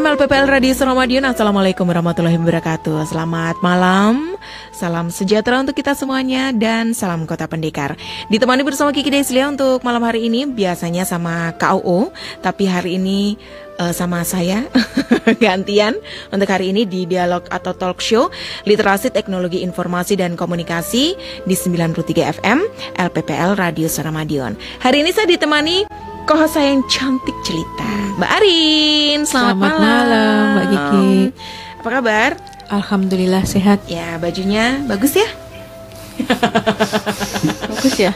FM LPPL Radio Suramadion Assalamualaikum warahmatullahi wabarakatuh. Selamat malam. Salam sejahtera untuk kita semuanya Dan salam kota pendekar. Ditemani bersama Kiki Deslia untuk malam hari ini Biasanya sama KUO Tapi hari ini uh, sama saya Gantian. Untuk hari ini di dialog atau talk show Literasi Teknologi Informasi dan Komunikasi Di 93 FM LPPL Radio Suramadion Hari ini saya ditemani kohos saya yang cantik cerita Mbak Arin Selamat, selamat malam. malam Mbak Kiki Apa kabar? Alhamdulillah sehat Ya bajunya bagus ya? Bagus ya,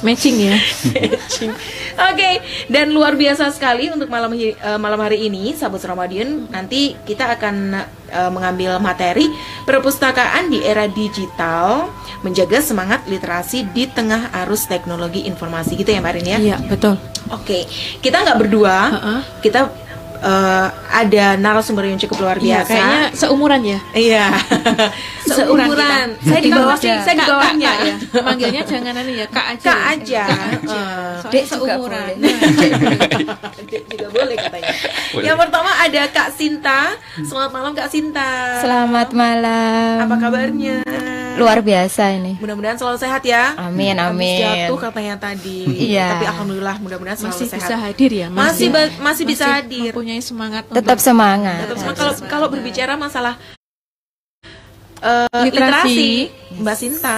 matching ya. Oke, okay. dan luar biasa sekali untuk malam uh, malam hari ini, sahabat Ramadan. Nanti kita akan uh, mengambil materi perpustakaan di era digital, menjaga semangat literasi di tengah arus teknologi informasi gitu ya, Mbak Rin ya? Iya betul. Oke, okay. kita nggak berdua, uh -uh. kita eh, ada narasumber yang cukup luar Iya, biasa. kayaknya seumuran ya. Iya. Seumuran Seumuran. kita. Saya di bawah sih, saya di Kak, bawahnya Kak, ya. Manggilnya jangan anu ya, Kak aja. Kak ya. aja. Kak Eh. Soalnya Dek seumuran. Dek juga boleh katanya. Yang pertama ada Kak Sinta. Selamat malam Kak Sinta. Selamat malam. Apa kabarnya? Luar biasa ini. Mudah-mudahan selalu sehat ya. Amin, Habis amin. jatuh katanya tadi. Iya. Tapi alhamdulillah mudah-mudahan selalu Masih sehat. bisa hadir ya, Mas? Masih ya? masih bisa hadir. Mempunyai semangat Tetap untuk semangat. Tetap semangat. kalau kalau berbicara masalah eh, Literasi. literasi, Mbak Sinta.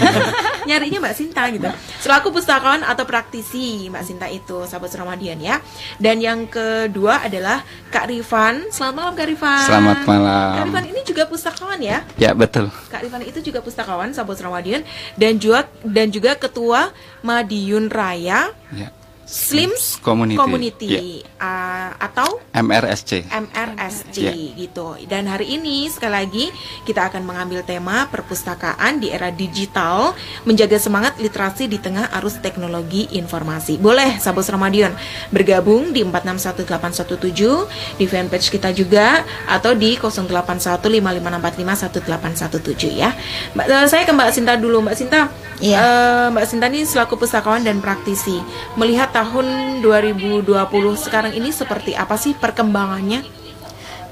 Nyarinya Mbak Sinta gitu. Selaku pustakawan atau praktisi Mbak Sinta itu sahabat Ramadian ya. Dan yang kedua adalah Kak Rifan. Selamat malam Kak Rifan. Selamat Kak malam. Rifan ini juga pustakawan ya. Ya betul. Kak Rifan itu juga pustakawan sahabat Ramadian dan juga dan juga ketua Madiun Raya Ya. Slims Community. Community Ya. uh, atau MRSC. MRSC Ya. gitu. Dan hari ini sekali lagi kita akan mengambil tema perpustakaan di era digital menjaga semangat literasi di tengah arus teknologi informasi. Boleh sahabat Ramadion bergabung di 461817 di fanpage kita juga atau di 081556451817 ya. Mbak eh, saya ke Mbak Sinta dulu. Mbak Sinta, Iya. eh, Mbak Sinta ini selaku pustakawan dan praktisi melihat tahun 2020 sekarang ini seperti apa sih perkembangannya?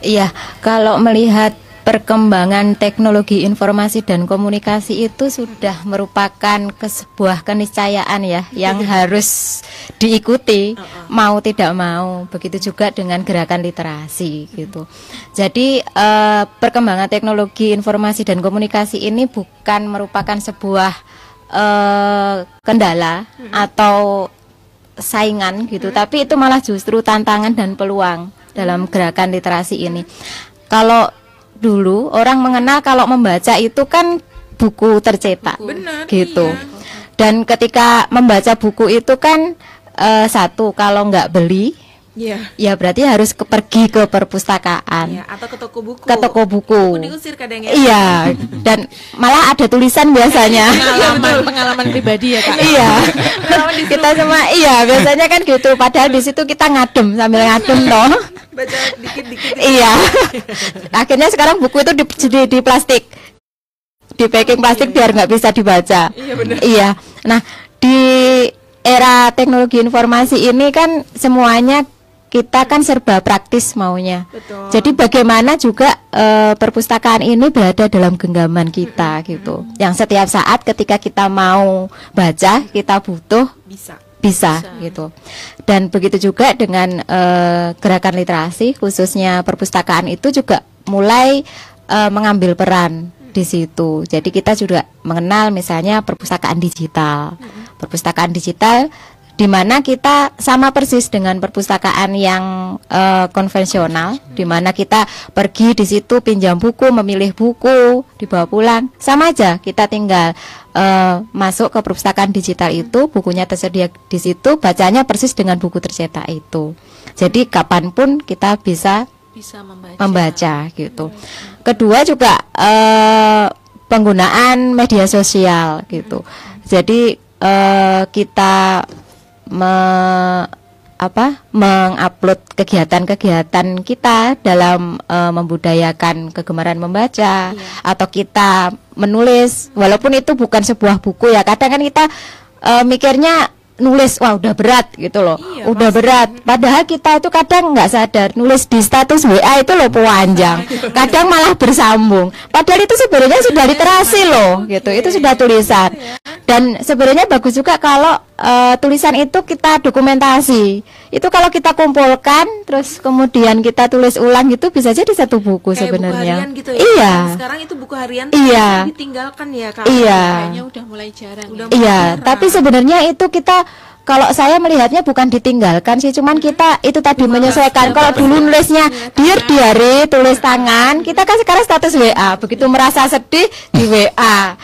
Iya, kalau melihat perkembangan teknologi informasi dan komunikasi itu sudah merupakan ke sebuah keniscayaan ya yang harus diikuti mau tidak mau. Begitu juga dengan gerakan literasi gitu. Jadi eh, perkembangan teknologi informasi dan komunikasi ini bukan merupakan sebuah eh, kendala atau saingan gitu, tapi itu malah justru tantangan dan peluang dalam gerakan literasi ini. Kalau dulu orang mengenal kalau membaca itu kan buku tercetak, Benar, gitu. iya. Dan ketika membaca buku itu kan eh, satu kalau nggak beli, Iya. ya berarti harus ke, pergi ke perpustakaan, Iya, atau ke toko buku. ke toko buku. Diusir kadang ya. Iya, dan malah ada tulisan biasanya. pengalaman pengalaman pribadi ya, Kak. iya kita semua iya biasanya kan gitu padahal di situ kita ngadem sambil ngadem toh Baca dikit-dikit. iya akhirnya sekarang buku itu di, di, di plastik di packing plastik biar nggak bisa dibaca Iya, benar. iya nah di era teknologi informasi ini kan semuanya kita kan serba praktis maunya Betul. jadi bagaimana juga eh, perpustakaan ini berada dalam genggaman kita gitu. Yang setiap saat ketika kita mau baca, kita butuh bisa. bisa, gitu. Dan begitu juga dengan eh, gerakan literasi khususnya perpustakaan itu juga mulai eh, mengambil peran di situ. Jadi kita juga mengenal misalnya perpustakaan digital. Perpustakaan digital di mana kita sama persis dengan perpustakaan yang eh, konvensional, di mana kita pergi di situ pinjam buku, memilih buku, dibawa pulang, sama aja. Kita tinggal eh, masuk ke perpustakaan digital itu, bukunya tersedia di situ, bacanya persis dengan buku tercetak itu. Jadi kapan pun kita bisa Bisa membaca. membaca gitu. Kedua juga eh, penggunaan media sosial gitu. Jadi eh, kita me, apa mengupload kegiatan-kegiatan kita dalam eh, membudayakan kegemaran membaca atau kita menulis. Walaupun itu bukan sebuah buku ya kadang kan kita eh, mikirnya nulis wah udah berat gitu loh. Iya, udah berat. Padahal kita itu kadang nggak sadar nulis di status WA itu loh panjang. Kadang malah bersambung. Padahal itu sebenarnya sudah literasi loh gitu. Itu sudah tulisan dan sebenarnya bagus juga kalau eh, tulisan itu kita dokumentasi itu kalau kita kumpulkan terus kemudian kita tulis ulang gitu bisa jadi satu buku Kayak sebenarnya buku harian gitu ya. iya Kan Sekarang itu buku harian Iya. ditinggalkan ya, Kak. iya Kayaknya udah mulai jarang. Udah ya. Iya, Jarang. tapi sebenarnya itu kita kalau saya melihatnya bukan ditinggalkan sih, cuman kita itu tadi menyesuaikan. Kalau dulu nulisnya dear diary, tulis tangan, kita kan sekarang status WA. Begitu merasa sedih di WA,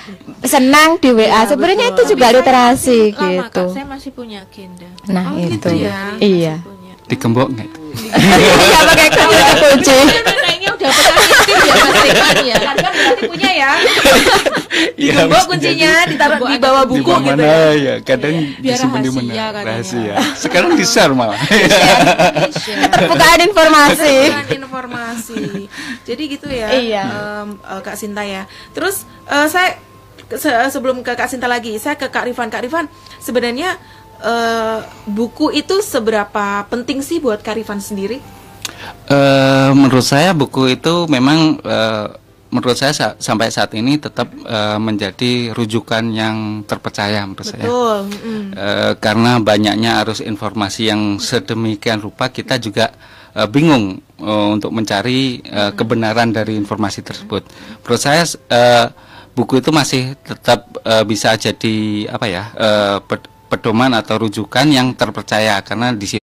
senang di WA. Sebenarnya itu juga literasi Lama, gitu. Kak, saya masih punya agenda. Nah Oh, itu, gitu ya. iya. Punya. Digembok nggak itu? Iya pakai kunci pernah ngintip ya Mas ya. Kan berarti punya ya. Digembok bisa kuncinya ditaruh di bawah di buku gitu mana ya. ya kadang Biar disimpan di rahasia mana rahasia sekarang di share malah Bukaan informasi. Bukan informasi. Jadi gitu ya, Iya. eh, Kak Sinta ya. Terus eh, saya se- sebelum ke Kak Sinta lagi, saya ke Kak Rifan. Kak Rifan, sebenarnya eh, buku itu seberapa penting sih buat Kak Rifan sendiri? Eh, menurut saya buku itu memang eh, menurut saya sa- sampai saat ini tetap eh, menjadi rujukan yang terpercaya menurut saya. Betul. mm. Eh, karena banyaknya arus informasi yang sedemikian rupa kita juga eh, bingung eh, untuk mencari eh, kebenaran dari informasi tersebut. Menurut saya eh, buku itu masih tetap eh, bisa jadi apa ya ped- pedoman atau rujukan yang terpercaya karena di situ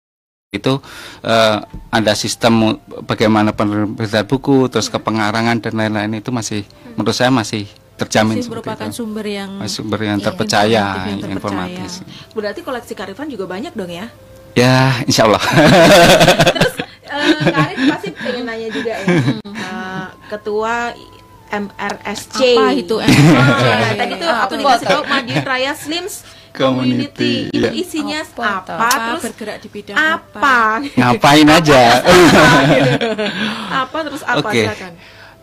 itu eh, ada sistem bagaimana penerbitan buku terus kepengarangan dan lain-lain itu masih menurut saya masih terjamin Masih seperti merupakan itu. sumber yang Masih sumber yang Iya, terpercaya informatif, yang informatis. Berarti koleksi Kak Rifan juga banyak dong ya? Ya, insya Allah. Terus eh, Kak Arif pasti pengen nanya juga ya. Eh, ketua MRSC. Apa itu MRSC? tadi tuh aku dikasih tahu Madiun Raya Slims Community. Community, Itu iya. isinya Apa apa? apa Terus bergerak di bidang apa? Ngapain aja? apa terus apa? Oke. Silakan.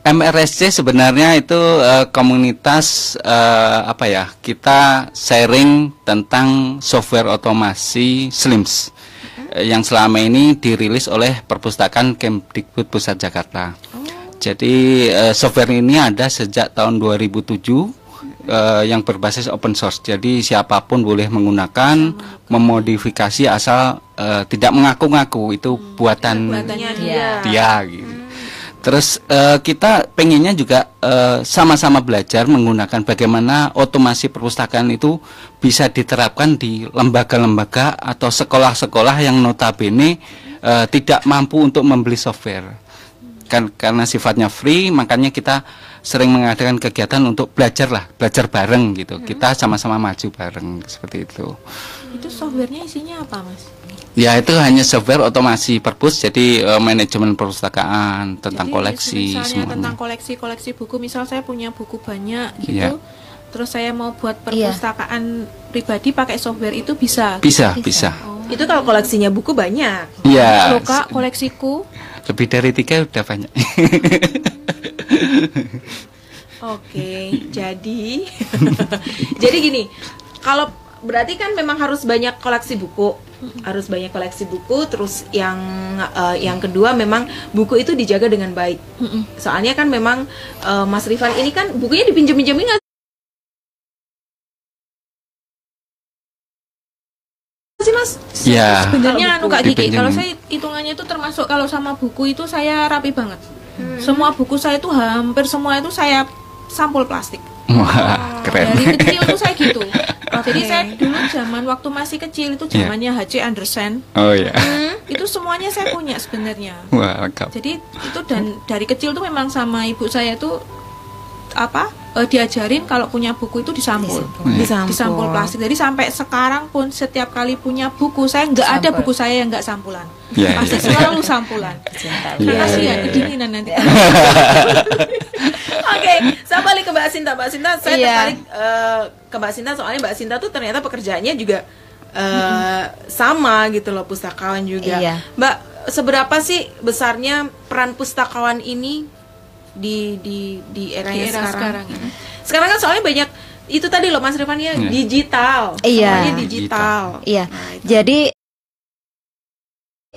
MRSC sebenarnya itu eh, komunitas eh, apa ya? Kita sharing tentang software otomasi Slims eh, yang selama ini dirilis oleh Perpustakaan Kemdikbud Pusat Jakarta. Jadi eh, software ini ada sejak tahun 2007 eh, yang berbasis open source. Jadi siapa pun boleh menggunakan, memodifikasi asal eh, tidak mengaku-ngaku itu buatan buatannya dia. dia gitu. Terus eh, kita pengennya juga sama-sama belajar menggunakan bagaimana otomasi perpustakaan itu bisa diterapkan di lembaga-lembaga atau sekolah-sekolah yang notabene eh, tidak mampu untuk membeli software. Kan karena sifatnya free, makanya kita sering mengadakan kegiatan untuk belajar lah, belajar bareng gitu. Kita sama-sama maju bareng seperti itu. Itu softwarenya isinya apa, Mas? Ya itu hanya software otomasi perpus, jadi eh, manajemen perpustakaan tentang Jadi, koleksi misalnya semuanya. tentang koleksi-koleksi buku, misal saya punya buku banyak gitu. Iya. Terus saya mau buat Iya. perpustakaan pribadi pakai software itu bisa. Bisa, bisa. Itu kalau koleksinya buku banyak. Iya. Loh Kak, koleksiku Lebih dari tiga udah banyak. Oke, jadi jadi gini, kalau berarti kan memang harus banyak koleksi buku, harus banyak koleksi buku. Terus yang eh, yang kedua memang buku itu dijaga dengan baik. Soalnya kan memang eh, Mas Rifan ini kan bukunya dipinjam-pinjamin nggak sih Mas? Iya. Sebenarnya anu Kak Kiki, Dipinjemin. kalau saya hitungannya itu termasuk kalau sama buku itu saya rapi banget. Semua buku saya itu hampir semua itu saya sampul plastik. Wah, keren. Dari kecil tuh saya gitu. Jadi Oke. saya dulu zaman waktu masih kecil itu Iya. zamannya HC Andersen. Oh ya. Itu semuanya saya punya sebenarnya. Wah, lengkap. Jadi itu dan dari kecil tuh memang sama ibu saya tuh apa eh, diajarin kalau punya buku itu disampul. Disampul. Disampul plastik. Jadi sampai sekarang pun setiap kali punya buku saya nggak ada buku saya yang nggak sampulan. Iya, Pasti iya. selalu sampulan. Iya, Karena sih iya, ya iya. kedinginan nanti. Oke, saya balik ke Mbak Sinta. Mbak Sinta, saya Iya. tertarik eh, ke Mbak Sinta soalnya Mbak Sinta tuh ternyata pekerjaannya juga eh, sama gitu loh, pustakawan juga. Iya. Mbak, seberapa sih besarnya peran pustakawan ini di di di era, Di era sekarang? sekarang ini. Sekarang kan soalnya banyak itu tadi loh Mas Rifan ya Iya. digital. Iya. Semuanya digital. Iya. Nah, itu. Jadi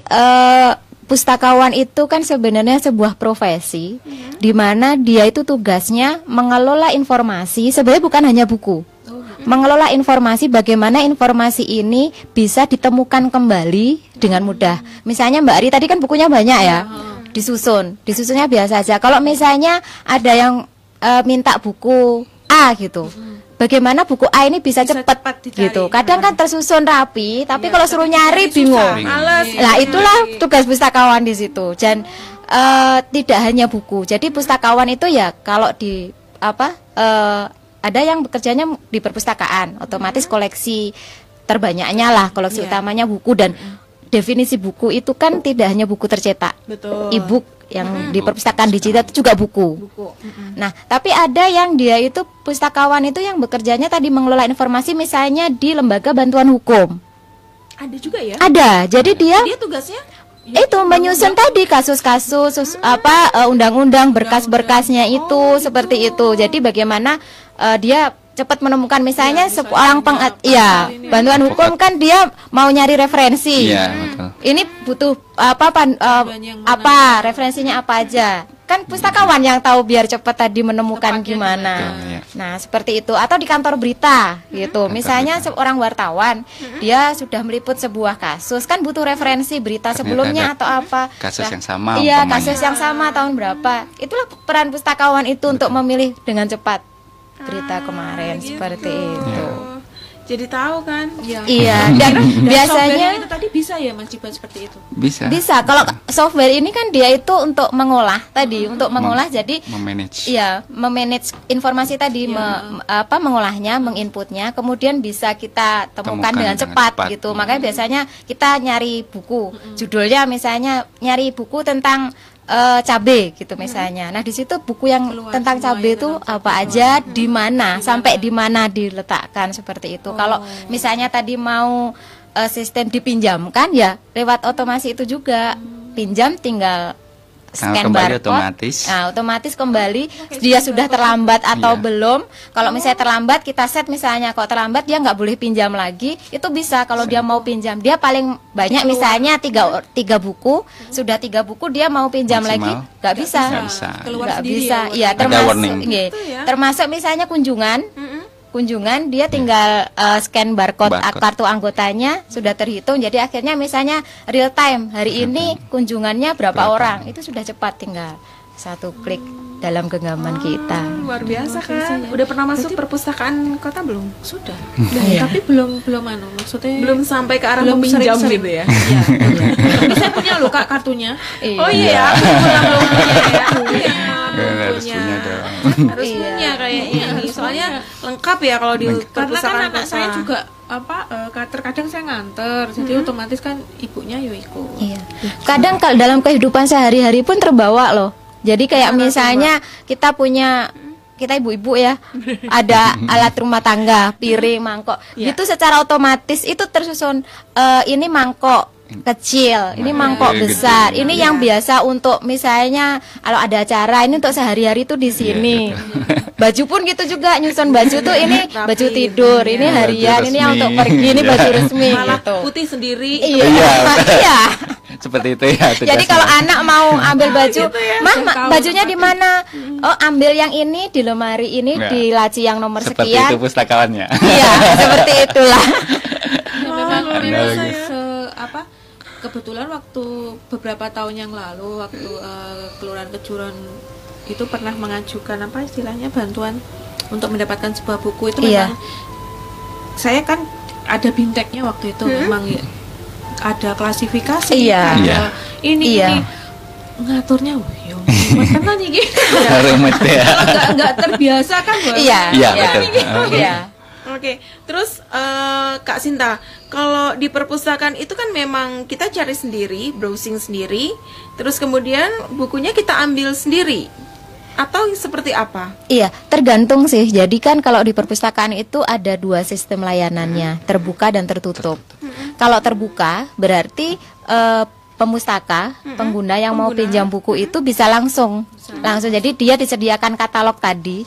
eh pustakawan itu kan sebenarnya sebuah profesi di mana dia itu tugasnya mengelola informasi, sebenarnya bukan hanya buku. Mengelola informasi bagaimana informasi ini bisa ditemukan kembali dengan mudah. Misalnya Mbak Ari tadi kan bukunya banyak ya. Disusun, disusunnya biasa aja. Kalau misalnya ada yang eh, minta buku A gitu. Bagaimana buku A ini bisa, Bisa cepat cepat dicari. gitu. Kadang kan tersusun rapi, tapi Iya, kalau suruh nyari bingung. Males. Lah itulah tugas pustakawan di situ. Dan eh, tidak hanya buku. Jadi pustakawan itu ya kalau di apa eh, ada yang bekerjanya di perpustakaan, otomatis koleksi terbanyaknya lah koleksi Iya. utamanya buku dan definisi buku itu kan tidak hanya buku tercetak, e-book yang di perpustakaan digital itu juga buku. Nah, tapi ada yang dia itu pustakawan itu yang bekerjanya tadi mengelola informasi misalnya di lembaga bantuan hukum. Ada juga ya? Ada. Jadi dia Dia tugasnya? Itu menyusun tadi kasus-kasus sus- apa eh, undang-undang berkas-berkasnya itu seperti itu. Jadi bagaimana eh, dia cepat menemukan misalnya seorang peng ya bantuan hukum kan dia mau nyari referensi. Iya, betul. Ini butuh apa pan- mana? apa referensinya apa aja. Kan pustakawan yang tahu biar cepat tadi menemukan gimana. Betul, iya. Nah, seperti itu atau di kantor berita gitu. Misalnya berita. seorang wartawan, dia sudah meliput sebuah kasus, kan butuh referensi berita Ternyata sebelumnya ada atau apa. kasus Nah, yang sama Iya, umpamanya. kasus yang sama tahun berapa. Itulah peran pustakawan itu untuk memilih dengan cepat berita kemarin seperti itu. jadi tahu kan? Iya. Iya, dan Dan biasanya itu tadi bisa ya Mas Jiban seperti itu. Bisa. bisa kalau software ini kan dia itu untuk mengolah tadi, untuk mengolah jadi memanage. Iya, memanage informasi tadi, me- apa mengolahnya, menginputnya, kemudian bisa kita temukan Temukan dengan dengan cepat, cepat. gitu. Makanya biasanya kita nyari buku, judulnya misalnya nyari buku tentang eh, cabe gitu misalnya. Nah di situ buku yang Keluar tentang cabe itu apa aja, di mana, sampai di mana diletakkan seperti itu. Kalau misalnya tadi mau eh, sistem dipinjamkan ya lewat otomasi itu juga. Pinjam tinggal scan kembali barcode. otomatis. Nah, otomatis kembali dia sudah terlambat atau Iya. belum. Kalau misalnya terlambat kita set misalnya kalau terlambat dia nggak boleh pinjam lagi, itu bisa kalau dia mau pinjam. Dia paling banyak misalnya tiga tiga buku, sudah tiga buku dia mau pinjam Maksimal. lagi nggak bisa. Nggak bisa. Keluar Nggak bisa. ya, Iya, termasuk iya. Itu ya. termasuk misalnya kunjungan. Kunjungan dia tinggal eh, scan barcode, Barcode. kartu anggotanya sudah terhitung. Jadi akhirnya misalnya real time hari ini kunjungannya berapa, Berapa. orang itu sudah cepat tinggal satu klik dalam genggaman kita. Luar biasa kan? Udah pernah masuk perpustakaan kota belum? Sudah. Iya. Tapi belum belum anu maksudnya Belum sampai ke arah belum meminjam gitu ya? Iya. Tapi saya punya loh Kak kartunya. Oh iya ya, aku punya ya. Iya, Ya, harus punya. punya dong. Harus Iya. punya kayaknya ini. Soalnya lengkap ya kalau di Karena kan perpustakaan anak kota. saya juga apa eh, ka- terkadang saya nganter, jadi otomatis kan ibunya yo ikut. Iya. Kadang kalau dalam kehidupan sehari-hari pun terbawa loh. Jadi kayak misalnya kita punya kita ibu-ibu ya ada alat rumah tangga, piring, mangkok. Iya. Itu secara otomatis itu tersusun eh, ini mangkok kecil, ini mangkok Gede. besar. Ini yang Iya. biasa untuk misalnya kalau ada acara ini untuk sehari-hari itu di sini. Baju pun gitu juga nyusun baju tuh ini baju tidur, ini Baju harian, ini yang untuk pergi, ini Iya. baju resmi Malah gitu. putih sendiri. Iya. Iya. Iya. Seperti itu ya. Jadi kalau anak mau ambil baju, mah ma- bajunya di mana? Oh, ambil yang ini di lemari ini Ya. di laci yang nomor seperti sekian. itu pustakawannya. Iya, seperti itulah. Memang luar memang biasa ya. se apa kebetulan waktu beberapa tahun yang lalu waktu eh, kelurahan kejuran itu pernah mengajukan apa istilahnya bantuan untuk mendapatkan sebuah buku itu Iya. memang saya kan ada binteknya waktu itu memang ya, ada klasifikasi Iya. ada Iya. ini Iya. ini ngaturnya wah yo tenan iki Rumit ya. terbiasa kan Bu? Iya. Iya, betul. Iya. Oke, terus eh, Kak Sinta, kalau di perpustakaan itu kan memang kita cari sendiri, browsing sendiri, terus kemudian bukunya kita ambil sendiri, atau seperti apa? Iya, tergantung sih. Jadi kan kalau di perpustakaan itu ada dua sistem layanannya, terbuka dan tertutup. Kalau terbuka berarti eh, pemustaka, pengguna yang mau pinjam buku itu bisa langsung, langsung. Jadi dia disediakan katalog tadi.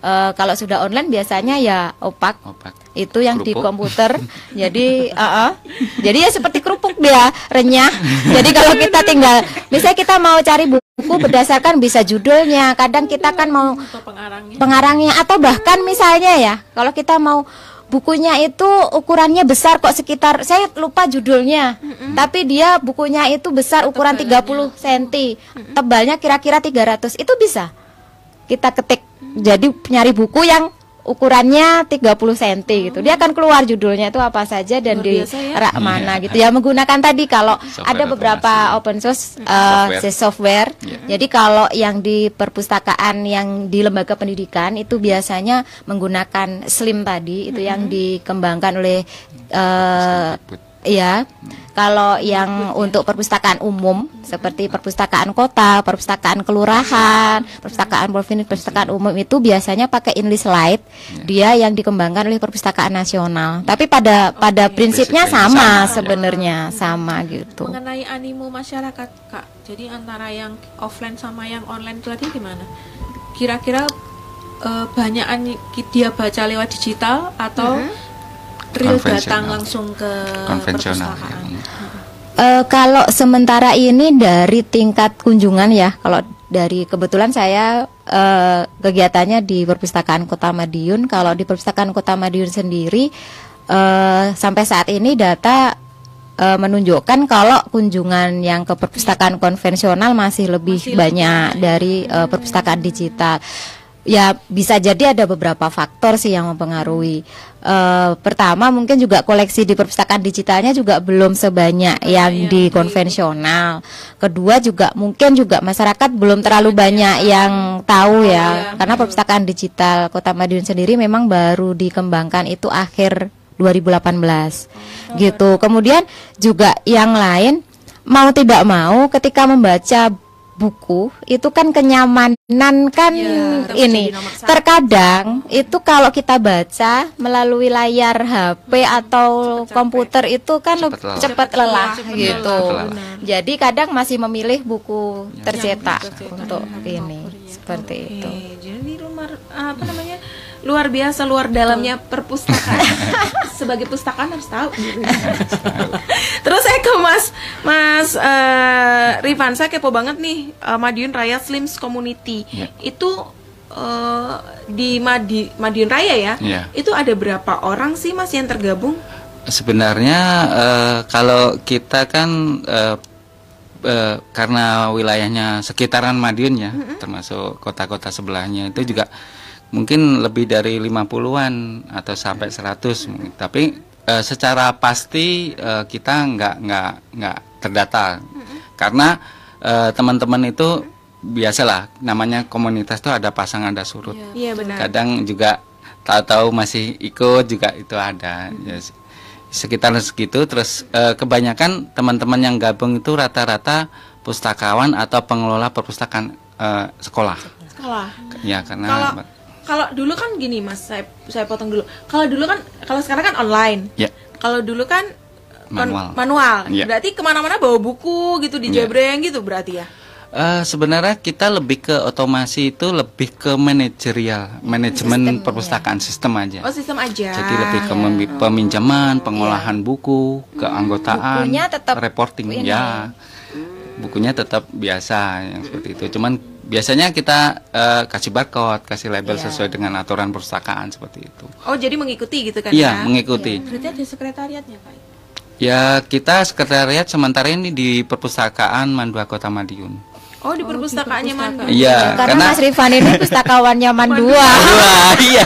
Eh, kalau sudah online biasanya ya opak. Opak. Itu yang di Kerupuk. komputer. jadi, uh, uh. jadi ya seperti kerupuk dia renyah. Jadi kalau kita tinggal, misalnya kita mau cari buku berdasarkan bisa judulnya. Kadang kita kan mau atau pengarangnya pengarangnya atau bahkan misalnya ya kalau kita mau bukunya itu ukurannya besar kok sekitar saya lupa judulnya. Tapi dia bukunya itu besar ukuran 30 cm tebalnya kira-kira 300 itu bisa kita ketik. Jadi nyari buku yang ukurannya 30 cm gitu dia akan keluar judulnya itu apa saja dan Luar di ya. rak mana gitu ya menggunakan tadi kalau Software ada beberapa otomasi. open source uh, Software. software. Iya. Jadi kalau yang di perpustakaan yang di lembaga pendidikan itu biasanya menggunakan Slim tadi itu yang dikembangkan oleh uh, ya. Kalau yang untuk perpustakaan umum seperti perpustakaan kota, perpustakaan kelurahan, perpustakaan provinsi, perpustakaan umum itu biasanya pakai English Light. Dia yang dikembangkan oleh perpustakaan nasional. Tapi pada pada prinsipnya Prinsipnya sama sama. sebenarnya, sama gitu. mengenai animo masyarakat kak jadi antara yang offline sama yang online itu tadi gimana kira-kira banyak dia baca lewat digital atau real datang langsung ke konvensional perpustakaan ya. Eh, kalau sementara ini dari tingkat kunjungan ya, kalau dari kebetulan saya eh, kegiatannya di perpustakaan Kota Madiun. Kalau di perpustakaan Kota Madiun sendiri eh, sampai saat ini data menunjukkan kalau kunjungan yang ke perpustakaan konvensional masih lebih Masih lebih banyak dari eh, perpustakaan digital. Ya bisa jadi ada beberapa faktor sih yang mempengaruhi. Eh, pertama mungkin juga koleksi di perpustakaan digitalnya juga belum sebanyak yang iya, di konvensional. Kedua juga mungkin juga masyarakat belum terlalu banyak yang tahu ya, iya. karena perpustakaan digital Kota Madiun sendiri memang baru dikembangkan itu akhir 2018 gitu. Kemudian juga yang lain mau tidak mau ketika membaca buku itu kan kenyamanan kan Iya, tetap ini terkadang itu kalau kita baca melalui layar HP atau Cepet komputer itu kan Cepet leb- lelah. cepat lelah Cepet gitu. lelah, benar. Jadi kadang masih memilih buku tercetak tercetak. untuk Yang ini ya. seperti itu. Jadi luar apa namanya luar biasa luar dalamnya perpustakaan. Sebagai pustakaan harus tahu. Gitu. terus saya ke mas mas eh, Rifan. Saya kepo banget nih eh, Madiun Raya Slims Community. Ya. itu eh, di Madi Madiun Raya ya? Ya. itu ada berapa orang sih mas yang tergabung? Sebenarnya eh, kalau kita kan eh, eh, karena wilayahnya sekitaran Madiun ya, termasuk kota-kota sebelahnya itu juga mungkin lebih dari 50-an atau sampai 100 mungkin. Tapi eh, secara pasti eh, kita nggak nggak nggak terdata. Karena eh, teman-teman itu biasalah namanya komunitas itu ada pasang ada surut. Iya. Benar. Kadang juga tahu-tahu masih ikut juga itu ada. Ya, se- sekitar segitu terus eh, kebanyakan teman-teman yang gabung itu rata-rata pustakawan atau pengelola perpustakaan eh, sekolah. Sekolah. Ya karena kalau kalau dulu kan gini mas saya saya potong dulu kalau dulu kan kalau sekarang kan online ya Kalau dulu kan kon- Manual. manual. Iya. Berarti ke mana-mana bawa buku gitu di Iya. jabreng gitu berarti ya. Eh, sebenarnya kita lebih ke otomasi itu lebih ke manajerial manajemen perpustakaan sistem aja Oh sistem aja. jadi lebih ke memi- peminjaman pengolahan buku keanggotaan Bukunya tetap reporting ini. ya bukunya tetap biasa yang seperti itu cuman biasanya kita eh, kasih barcode kasih label Iya. sesuai dengan aturan perpustakaan seperti itu Oh jadi mengikuti gitu kan iya ya? mengikuti berarti ada sekretariatnya pak ya kita sekretariat sementara ini di perpustakaan Mandua Kota Madiun Oh di perpustakaannya perpustakaan. Mandu. iya Karena Mas Rifan ini pustakawannya Mandua. Wah, iya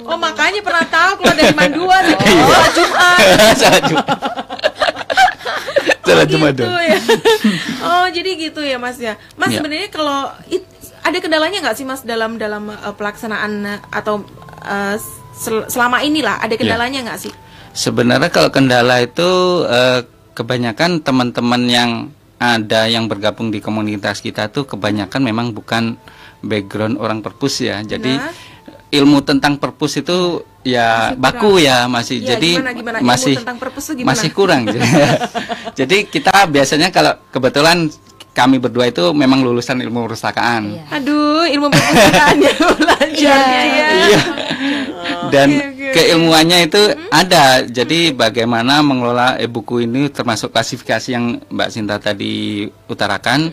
Oh makanya pernah tahu keluar dari Mandua nih. Oh Jumat. salah gitu ya. Oh jadi gitu ya Mas ya. Mas Iya. sebenarnya kalau it- ada kendalanya nggak sih Mas dalam dalam eh, pelaksanaan eh, atau eh, sel- selama inilah ada kendalanya nggak sih? Sebenarnya kalau kendala itu eh, kebanyakan teman-teman yang ada yang bergabung di komunitas kita tuh kebanyakan memang bukan background orang perpus ya. Jadi Nah. ilmu tentang perpus itu ya baku ya masih Iya, jadi gimana, gimana? Masih masih kurang. Jadi kita biasanya kalau kebetulan kami berdua itu memang lulusan ilmu perpustakaan. Iya. Aduh ilmu perpustakaannya belajarnya ya. Iya. Dan Oke, oke, oke. keilmuannya itu ada. Jadi bagaimana mengelola e-buku ini termasuk klasifikasi yang Mbak Sinta tadi utarakan.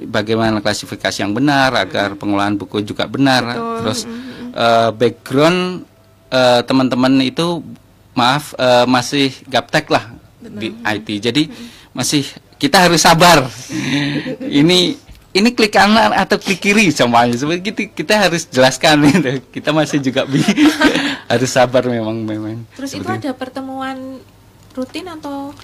Bagaimana klasifikasi yang benar agar pengolahan buku juga benar. Terus eh, background eh, teman-teman itu maaf eh, masih gaptek lah di IT. Jadi masih kita harus sabar. ini ini klik kanan atau klik kiri semuanya. Seperti kita, kita harus jelaskan gitu. Kita masih juga bi- harus sabar memang memang. terus itu Seperti- ada pertemuan rutin atau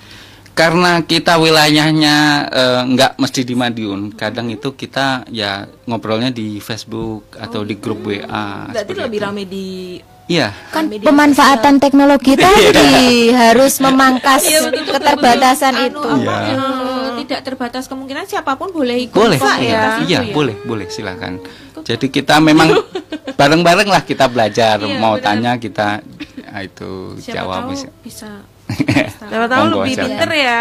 karena kita wilayahnya eh, nggak mesti di Madiun, kadang itu kita ya ngobrolnya di Facebook atau di grup WA. Berarti lebih itu. rame di Iya. kan Media pemanfaatan teknologi tadi harus memangkas Iya, betul, betul, keterbatasan betul. itu. Anu, apa, Iya. eh, tidak terbatas kemungkinan siapa pun boleh ikut Boleh, iya, atas itu iya, ya. boleh, boleh, silakan. Jadi kita memang bareng-bareng lah kita belajar. Iya, Mau benar. tanya kita ah, itu Siapa jawab. tahu bisa. bisa Siapa tahu lebih silakan. pinter ya.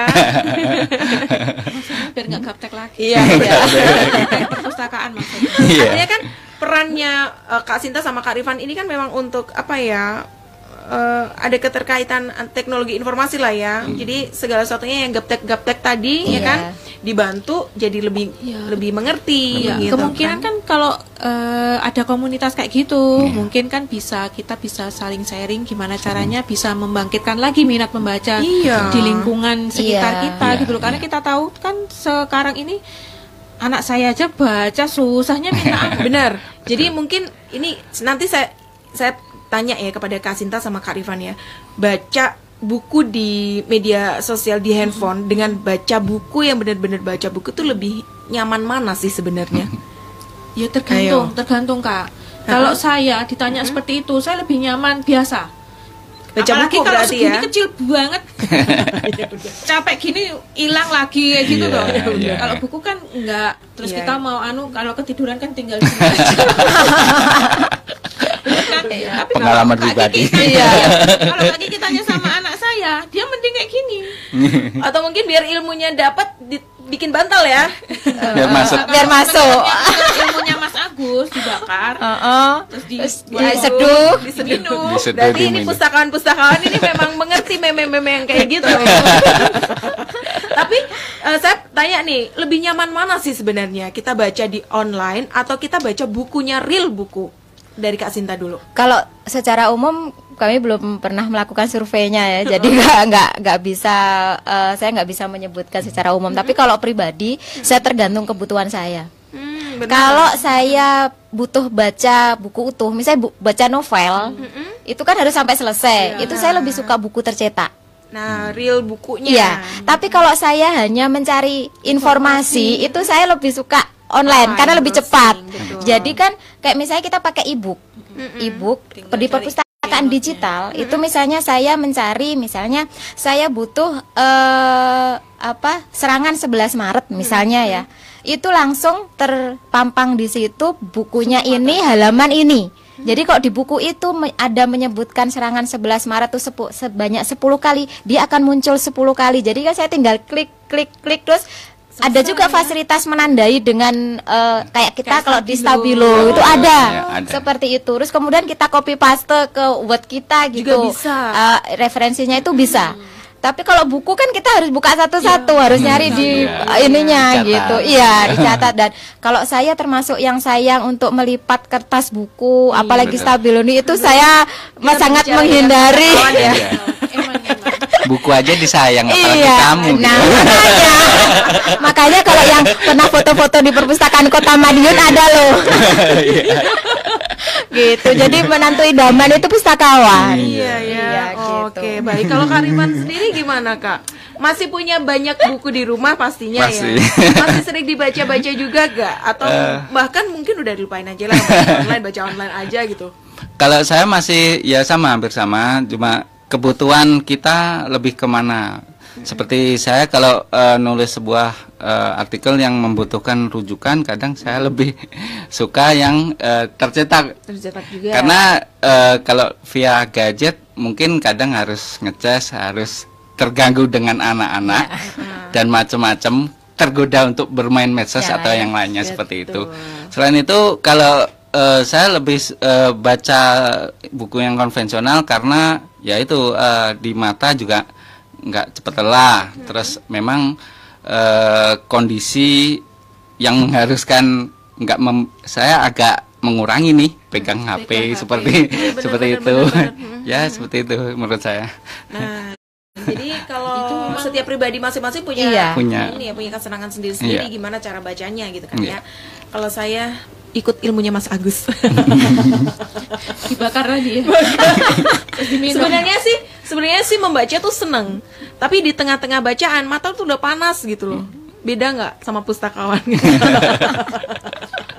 biar nggak gaptek lagi Iya, iya. perpustakaan maksudnya Iya. Artinya kan perannya eh, Kak Sinta sama Kak Rifan ini kan memang untuk apa ya? eh, ada keterkaitan an- teknologi informasi lah ya. Jadi segala sesuatunya yang gaptek-gaptek tadi ya Iya. kan dibantu jadi lebih Iya. lebih mengerti Iya, gitu kemungkinan kan kalau eh, ada komunitas kayak gitu, mungkin kan bisa kita bisa saling sharing gimana caranya bisa membangkitkan lagi minat membaca Iya. di lingkungan sekitar Iya. kita Iya, gitu loh. Karena iya. kita tahu kan sekarang ini anak saya aja baca susahnya minta ampun. Benar. Jadi mungkin ini nanti saya saya tanya ya kepada Kak Sinta sama Kak Rifan ya. Baca buku di media sosial di handphone dengan baca buku yang benar-benar baca buku itu lebih nyaman mana sih sebenarnya? Ya tergantung, Ayo. tergantung Kak. Kalau saya ditanya seperti itu, saya lebih nyaman biasa. Baca Apalagi buku kalau berarti segini ya? kecil banget. Capek gini hilang lagi kayak gitu Iya, loh. iya. Kalau buku kan enggak. Terus Iya. kita mau anu kalau ketiduran kan tinggal di. Kan? Tapi Pengalaman pribadi. Iya. Kalau Kak Kiki tanya sama anak saya, dia mending kayak gini. Atau mungkin biar ilmunya dapat di- bikin bantal ya? Biar masuk. Biar masuk. Ilmunya Mas Agus dibakar, Heeh. terus di Terus diseduh. diseduh. Berarti ini pustakawan-pustakawan ini memang mengerti meme-meme yang kayak gitu. Tapi eh, saya tanya nih, lebih nyaman mana sih sebenarnya kita baca di online atau kita baca bukunya real buku dari Kak Sinta dulu? Kalau secara umum kami belum pernah melakukan surveinya ya, jadi nggak nggak nggak bisa eh, saya nggak bisa menyebutkan secara umum. Tapi kalau pribadi, saya tergantung kebutuhan saya. Hmm, benar. Kalau saya butuh baca buku utuh, misalnya bu- baca novel, itu kan harus sampai selesai. Itu saya lebih suka buku tercetak. nah real bukunya. Iya. Tapi kalau saya hanya mencari informasi, itu saya lebih suka online Ah, karena lebih cepat. betul. Jadi kan kayak misalnya kita pakai e-book. E-book Tinggal di cari perpustakaan digital itu misalnya saya mencari misalnya saya butuh eh apa serangan 11 Maret misalnya ya. Itu langsung terpampang di situ bukunya ini halaman ini. Jadi kok di buku itu ada menyebutkan serangan 11 Maret itu sepu- sebanyak 10 kali, dia akan muncul 10 kali. Jadi kan saya tinggal klik klik klik terus ada juga fasilitas menandai dengan eh, kayak kita Kayak kalau di Stabilo. Stabilo itu ada. Ya, ada. seperti itu. Terus kemudian kita copy paste ke Word kita gitu. Juga bisa. Eh, referensinya itu bisa. Tapi kalau buku kan kita harus buka satu-satu, harus nyari di Iya. eh, ininya Dicatat. gitu. Iya, dicatat dan kalau saya termasuk yang sayang untuk melipat kertas buku, apalagi betul. Stabilo ini itu saya sangat bicara menghindari. kawan ya. Iya. Buku aja disayang apalagi Iya, kamu. gitu. nah makanya, makanya kalau yang pernah foto-foto di perpustakaan Kota Madiun ada loh, Iya. gitu. Jadi menantu idaman itu pustakawan. Iya ya. Iya, gitu. Oke, baik. Kalau Kak Rifan sendiri gimana, Kak? Masih punya banyak buku di rumah pastinya Masih. ya. Masih sering dibaca-baca juga gak? Atau Eh. bahkan mungkin udah dilupain aja lah baca online, baca online aja gitu. Kalau saya masih ya sama hampir sama, cuma kebutuhan kita lebih ke mana. Seperti saya kalau eh, nulis sebuah eh, artikel yang membutuhkan rujukan, kadang saya lebih suka yang eh, tercetak. Tercetak juga. Karena eh, kalau via gadget mungkin kadang harus ngecas, harus terganggu dengan anak-anak dan macam-macam tergoda untuk bermain medsos Ya, atau ya. yang lainnya seperti itu. Betul. Selain itu kalau eh, saya lebih eh, baca buku yang konvensional karena ya itu eh, di mata juga nggak cepat lelah. Terus memang eh, kondisi yang mengharuskan nggak mem- saya agak mengurangi nih pegang HP pegang HP. seperti Benar, seperti benar, itu. benar, benar. ya seperti itu menurut saya. Nah, jadi kalau setiap pribadi masing-masing punya Iya. Punya. ini ya punya kesenangan sendiri-sendiri Iya. gimana cara bacanya gitu kan Iya. ya. Kalau saya ikut ilmunya Mas Agus. Dibakar tadi ya. Sebenarnya sih sebenarnya sih membaca tuh seneng tapi di tengah-tengah bacaan mata tuh udah panas gitu loh beda nggak sama pustakawan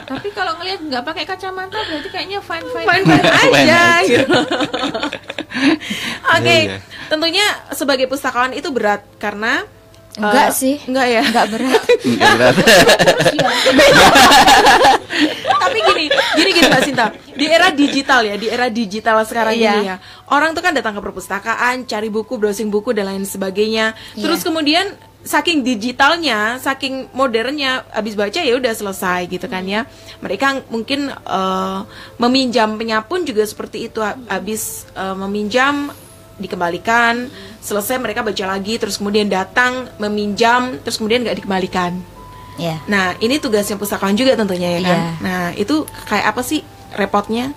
Tapi kalau ngelihat nggak pakai kacamata berarti kayaknya fine fine. Fine-fine Fine aja aja. gitu. Oke, Iya. tentunya sebagai pustakawan itu berat karena Enggak eh, sih. Enggak ya. Enggak berat. Enggak berat. Tapi gini, gini gini Mbak Sinta, di era digital ya, di era digital sekarang Iya. ini ya, orang tuh kan datang ke perpustakaan, cari buku, browsing buku dan lain sebagainya. Terus Iya. kemudian saking digitalnya, saking modernnya, habis baca ya udah selesai gitu kan ya. Mereka mungkin eh, meminjam penyapun juga seperti itu, habis eh, meminjam dikembalikan, selesai mereka baca lagi, terus kemudian datang meminjam, terus kemudian nggak dikembalikan. Ya. Nah, ini tugasnya pustakawan juga tentunya ya kan. Iya. Nah, itu kayak apa sih repotnya?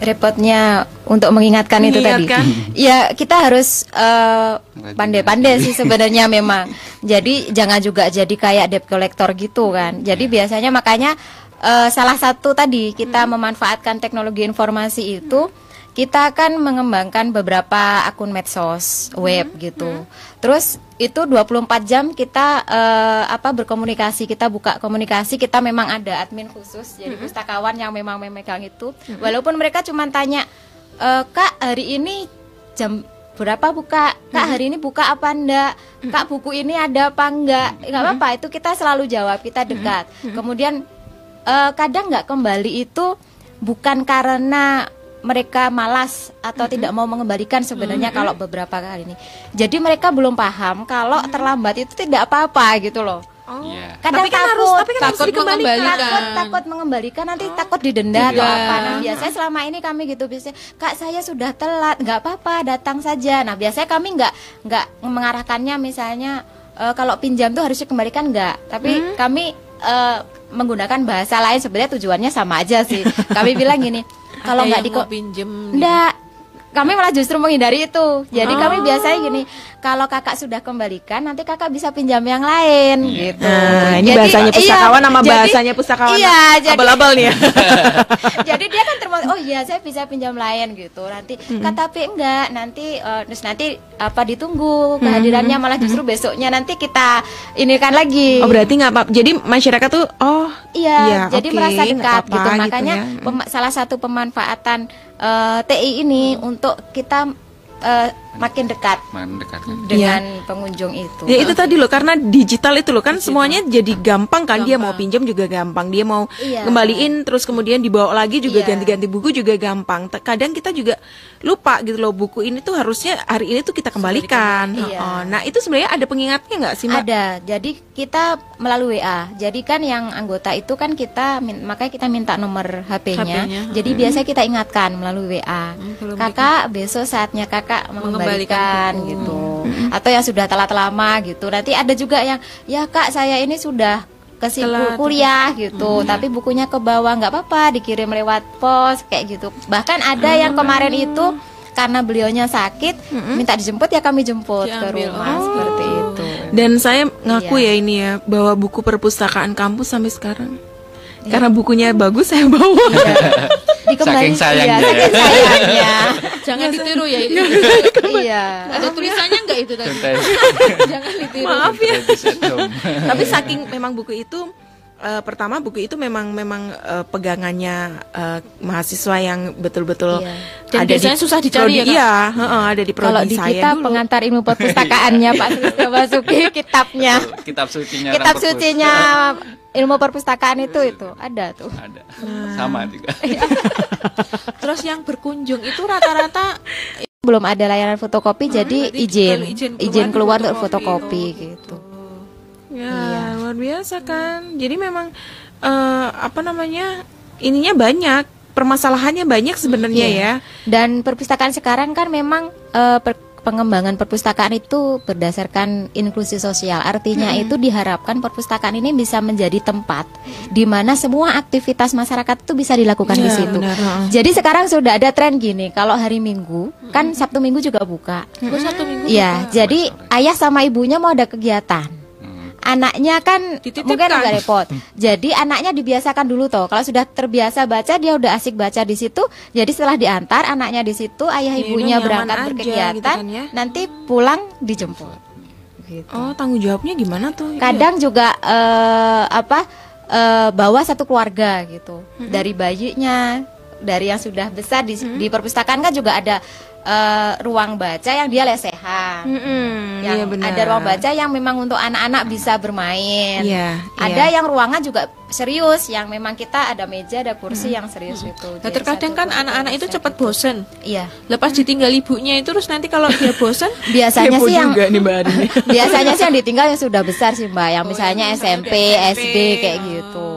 repotnya untuk mengingatkan, itu Mengingatkan. tadi. Ya kita harus eh, pandai-pandai sih sebenarnya memang. Jadi jangan juga jadi kayak debt collector gitu kan. Jadi biasanya makanya eh, salah satu tadi kita memanfaatkan teknologi informasi itu kita akan mengembangkan beberapa akun medsos web gitu. Terus itu 24 jam kita eh, apa berkomunikasi, kita buka komunikasi, kita memang ada admin khusus jadi pustakawan yang memang memegang itu. Walaupun mereka cuma tanya "Eh, Kak, hari ini jam berapa buka? Kak, hari ini buka apa enggak? Kak, buku ini ada apa enggak? Enggak apa-apa, itu kita selalu jawab, kita dekat. Kemudian eh, kadang nggak kembali itu bukan karena mereka malas atau tidak mau mengembalikan sebenarnya kalau beberapa kali ini. Jadi mereka belum paham kalau terlambat itu tidak apa-apa gitu loh. Oh. Iya. Kadang Tapi kan takut, harus- tapi kan harus Takut dikembalikan. mengembalikan. takut takut mengembalikan nanti takut didenda atau Iya. apa. Nah, biasanya selama ini kami gitu biasanya Kak saya sudah telat, nggak apa-apa datang saja. Nah biasanya kami nggak nggak mengarahkannya misalnya eh, kalau pinjam tuh harusnya kembalikan nggak, tapi kami eh, menggunakan bahasa lain sebenarnya tujuannya sama aja sih. kami bilang gini kalau nggak di pinjem. Enggak. Kami malah justru menghindari itu. Jadi kami biasanya gini, kalau kakak sudah kembalikan, nanti kakak bisa pinjam yang lain, gitu. Nah, ini Jadi- bahasanya pustakawan iya, sama jadi- bahasanya pustakawan. Iya, jadi, abal-abal nih ya. jadi dia kan termasuk, oh iya saya bisa pinjam lain gitu. Nanti, kak tapi enggak, nanti eh, terus nanti apa ditunggu kehadirannya malah justru besoknya nanti kita ini kan lagi. Oh, berarti nggak apa Jadi masyarakat tuh oh Iya, jadi oke, merasa dekat apa-apa gitu. Makanya ya. pema- salah satu pemanfaatan eh, TI ini untuk kita eh, makin dekat Mendekatkan. dengan pengunjung itu. Ya itu tadi loh karena digital itu loh kan semuanya jadi gampang kan dia mau pinjam juga gampang dia mau Iya. kembaliin terus kemudian dibawa lagi juga Iya. ganti-ganti buku juga gampang. Kadang kita juga lupa gitu loh buku ini tuh harusnya hari ini tuh kita kembalikan. Iya. Oh, Nah itu sebenarnya ada pengingatnya nggak sih mbak? Ada. Jadi kita melalui WA. Jadi kan yang anggota itu kan kita makanya kita minta nomor HP-nya. HP-nya, Jadi biasanya kita ingatkan melalui WA. belum Kakak besok saatnya kakak mengembalikan Mengembalikan gitu. Atau yang sudah telat lama gitu. Nanti ada juga yang ya Kak saya ini sudah kesibuk Telat. kuliah gitu, tapi bukunya ke bawah nggak apa-apa dikirim lewat pos kayak gitu. Bahkan ada yang kemarin itu karena beliaunya sakit minta dijemput ya kami jemput ke Diambil. rumah Oh. seperti itu. Dan saya ngaku Iya. ya ini ya bawa buku perpustakaan kampus sampai sekarang. Karena bukunya bagus saya bawa. Dikembali, Saking sayangnya iya, saking ya. sayangnya. Jangan ditiru ya itu. iya. Ada tulisannya enggak itu tadi? Jangan ditiru. Maaf ya. Tapi saking memang buku itu eh, pertama buku itu memang memang eh, pegangannya eh, mahasiswa yang betul-betul Iya. Dan biasanya susah dicari ya, Kak? Iya, heeh, ada di prodi Kalau di saya kita dulu. pengantar ilmu perpustakaannya Pak Sustio Basuki kitabnya. kitab sucinya Kitab sucinya ilmu perpustakaan itu itu ada tuh. ada sama juga Terus yang berkunjung itu rata-rata Belum ada layanan fotokopi jadi berarti izin kalau izin izin keluar keluar untuk fotokopi. fotokopi gitu. Ya, Iya. luar biasa kan. Jadi memang eh, apa namanya? Ininya banyak, permasalahannya banyak sebenarnya Iya. ya. Dan perpustakaan sekarang kan memang eh, per- pengembangan perpustakaan itu berdasarkan inklusi sosial. Artinya itu diharapkan perpustakaan ini bisa menjadi tempat di mana semua aktivitas masyarakat itu bisa dilakukan di Iya, situ. benar. Jadi sekarang sudah ada tren gini, kalau hari Minggu kan Sabtu Minggu juga buka. gue satu minggu Iya, jadi ayah sama ibunya mau ada kegiatan. Hmm. Anaknya kan Dititipkan. mungkin agak repot. Jadi anaknya dibiasakan dulu toh. Kalau sudah terbiasa baca, dia udah asik baca di situ. Jadi setelah diantar anaknya di situ, ayah Ya, ibunya berangkat aja berkegiatan, gitu kan ya. nanti pulang dijemput. Gitu. Oh, tanggung jawabnya gimana tuh? Kadang juga eh, apa eh, bawa satu keluarga gitu. Dari bayinya, dari yang sudah besar di, di perpustakaan kan juga ada eh, ruang baca yang dia lesehan. Mm-mm, Yang iya benar. ada ruang baca yang memang untuk anak-anak bisa bermain. Iya, Ada iya. yang ruangan juga serius, yang memang kita ada meja, ada kursi yang serius itu. Nah, Jadi terkadang kan anak-anak itu cepat bosen. Iya. Lepas ditinggal ibunya itu terus nanti kalau dia bosen Biasanya sih yang juga nih Mbak Arini. biasanya sih yang ditinggal yang sudah besar sih Mbak, yang Oh, misalnya yang misalnya SMP, udah SD kayak Oh. gitu.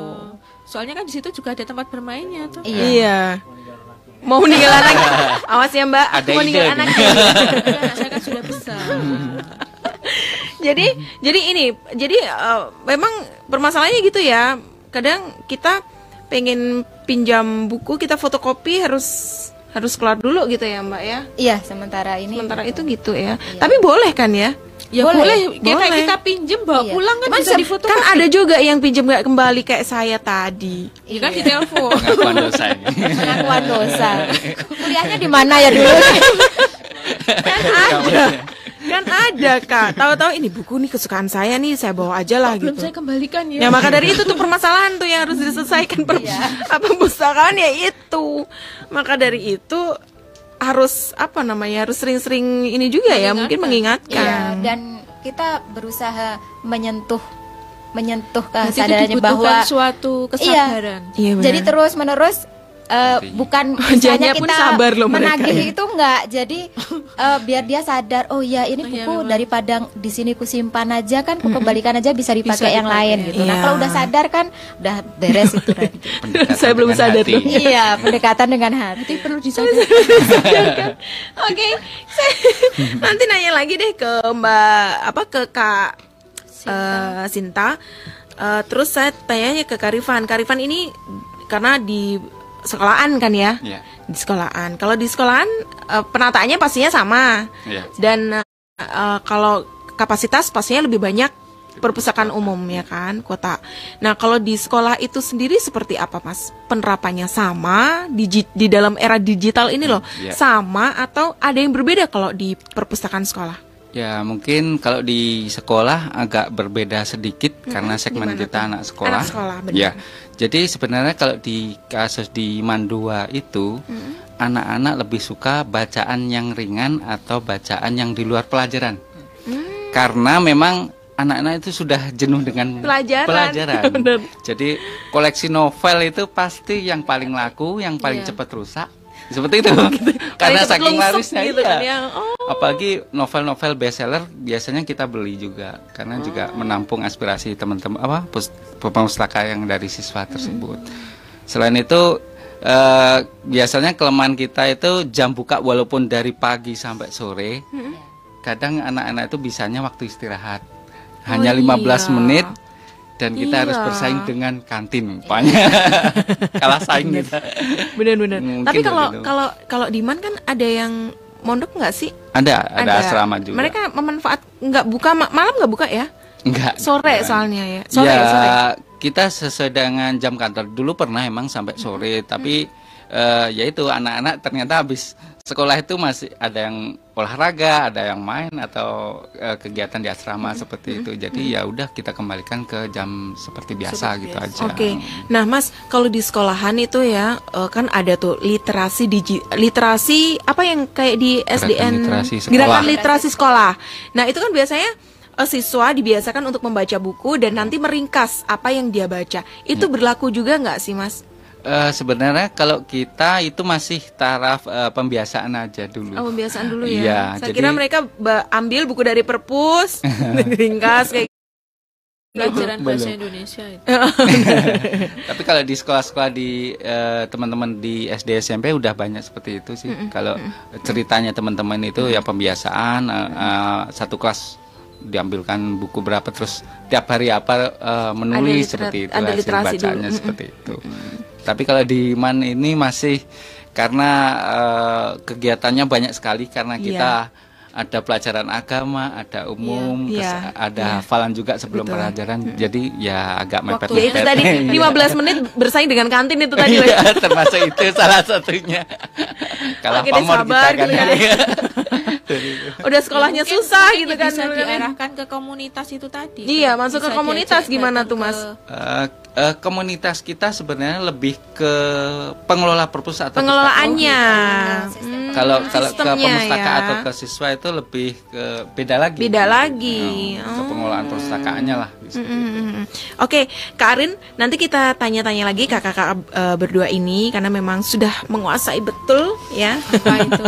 Soalnya kan di situ juga ada tempat bermainnya tuh. Iya. Iya. Mau meninggal anak. Awas ya Mbak, Ada mau meninggal ide anak. saya kan sudah besar. jadi jadi ini jadi eh, memang permasalahannya gitu ya kadang kita pengen pinjam buku kita fotokopi harus harus keluar dulu gitu ya mbak ya Iya, sementara ini. sementara itu gitu ya tapi boleh kan ya Ya Boleh, boleh, Kayak boleh. kita pinjem bawa Iya. pulang kan Cuman bisa difoto. kan ada juga yang pinjam nggak kembali kayak saya tadi Ya kan di telepon. Pengakuan dosa pengakuan dosa. Kuliahnya di mana ya dulu? kan ada kan ada kak tahu-tahu ini buku nih kesukaan saya nih saya bawa aja lah Belum gitu saya kembalikan ya. Ya maka dari itu tuh permasalahan tuh yang harus diselesaikan per apa perpustakaan ya itu. Maka dari itu harus apa namanya harus sering-sering ini juga ya mungkin Iya, mengingatkan. dan kita berusaha menyentuh menyentuh kesadarannya bahwa suatu iya, kesadaran. Iya, benar. jadi terus menerus eh, bukan misalnya pun kita sabar loh mereka menagih ya. itu enggak jadi eh, biar dia sadar oh ya ini Oh, iya, buku memang. daripada di sini kusimpan aja kan ku kembalikan aja bisa dipakai Bisa yang dipakai. lain gitu nah Iya. kalau udah sadar kan udah beres itu Saya belum sadar hati. tuh. iya pendekatan dengan hati perlu disadari. Oke, saya nanti nanya lagi deh ke Mbak apa ke Kak eh, Sinta. Eh, terus saya tanyanya ke Karifan. Karifan ini karena di sekolahan kan ya? Iya. Di sekolahan. Kalau di sekolahan eh, penataannya pastinya sama. Iya. Dan eh, kalau kapasitas pastinya lebih banyak perpustakaan umum ya kan kota. Nah kalau di sekolah itu sendiri seperti apa mas? Penerapannya sama di di dalam era digital ini loh Iya. sama atau ada yang berbeda kalau di perpustakaan sekolah? Ya mungkin kalau di sekolah agak berbeda sedikit karena segmen kita anak sekolah. Anak sekolah, benar. Ya, jadi sebenarnya kalau di kasus di Mandua itu anak-anak lebih suka bacaan yang ringan atau bacaan yang di luar pelajaran. Karena memang anak-anak itu sudah jenuh dengan Pelajaran. pelajaran. Jadi koleksi novel itu pasti yang paling laku, yang paling Iya. cepat rusak. Seperti itu. Karena saking larisnya gitu iya. kan ya. Oh. Apalagi novel-novel bestseller biasanya kita beli juga karena juga Oh. menampung aspirasi teman-teman apa pustaka yang dari siswa tersebut. Selain itu eh, biasanya kelemahan kita itu jam buka walaupun dari pagi sampai sore. Kadang anak-anak itu bisanya waktu istirahat. Hanya Oh, 15 iya. menit dan kita harus Iya. bersaing dengan kantin rupanya. Kalah saing kita. Benar-benar. Tapi kalau begitu. kalau kalau di Man kan ada yang mondok nggak sih? Ada, ada, asrama juga. Mereka memanfaat nggak buka ma- malam nggak buka ya? Enggak. Sore bukan. soalnya ya. Sore ya, sore. kita sesuai dengan jam kantor. Dulu pernah emang sampai sore, tapi eh, ya itu anak-anak ternyata habis sekolah itu masih ada yang olahraga, ada yang main atau eh, kegiatan di asrama seperti itu. Jadi ya udah kita kembalikan ke jam seperti biasa gitu aja. Oke, nah Mas, kalau di sekolahan itu ya eh, kan ada tuh literasi digi literasi apa yang kayak di Gerakan SDN literasi sekolah. gerakan literasi sekolah. Nah itu kan biasanya eh, siswa dibiasakan untuk membaca buku dan nanti meringkas apa yang dia baca. Itu berlaku juga nggak sih Mas? Eh, sebenarnya kalau kita itu masih taraf eh, pembiasaan aja dulu. Oh pembiasaan dulu ya. Iya, Saya jadi- kira mereka ambil buku dari perpus, ringkas kayak. Pelajaran bahasa. Indonesia itu. Tapi kalau di sekolah-sekolah di eh, teman-teman di SD SMP udah banyak seperti itu sih. Kalau ceritanya teman-teman itu ya pembiasaan eh, eh, satu kelas diambilkan buku berapa terus tiap hari apa eh, menulis literat- seperti itu ada hasil bacaannya dulu. Seperti itu. Tapi kalau di Man ini masih karena eh, kegiatannya banyak sekali karena Iya. kita ada pelajaran agama, ada umum, Iya. terus Iya. ada Iya. hafalan juga sebelum Betul. pelajaran. Jadi ya agak mepet. Ya itu tadi 15 menit bersaing dengan kantin itu tadi. Iya, termasuk itu salah satunya. Kalah Oke deh, pamor sabar kita kan. gitu ya. Udah sekolahnya Mungkin susah gitu kan. bisa kan. diarahkan ke komunitas itu tadi Iya, masuk ke komunitas gimana tuh, Mas? ke- Eh, eh, komunitas kita sebenarnya lebih ke pengelola perpus atau Pengelolaannya. Sistem Hmm, kalau kalau ke pemustaka ya. atau ke siswa itu lebih ke beda lagi. Beda lagi. Hmm, ke Oh. pengelolaan perpustakaannya lah. Gitu. Mm. Oke, Kak Arin, nanti kita tanya-tanya lagi kakak-kakak eh, berdua ini karena memang sudah menguasai betul ya. apa itu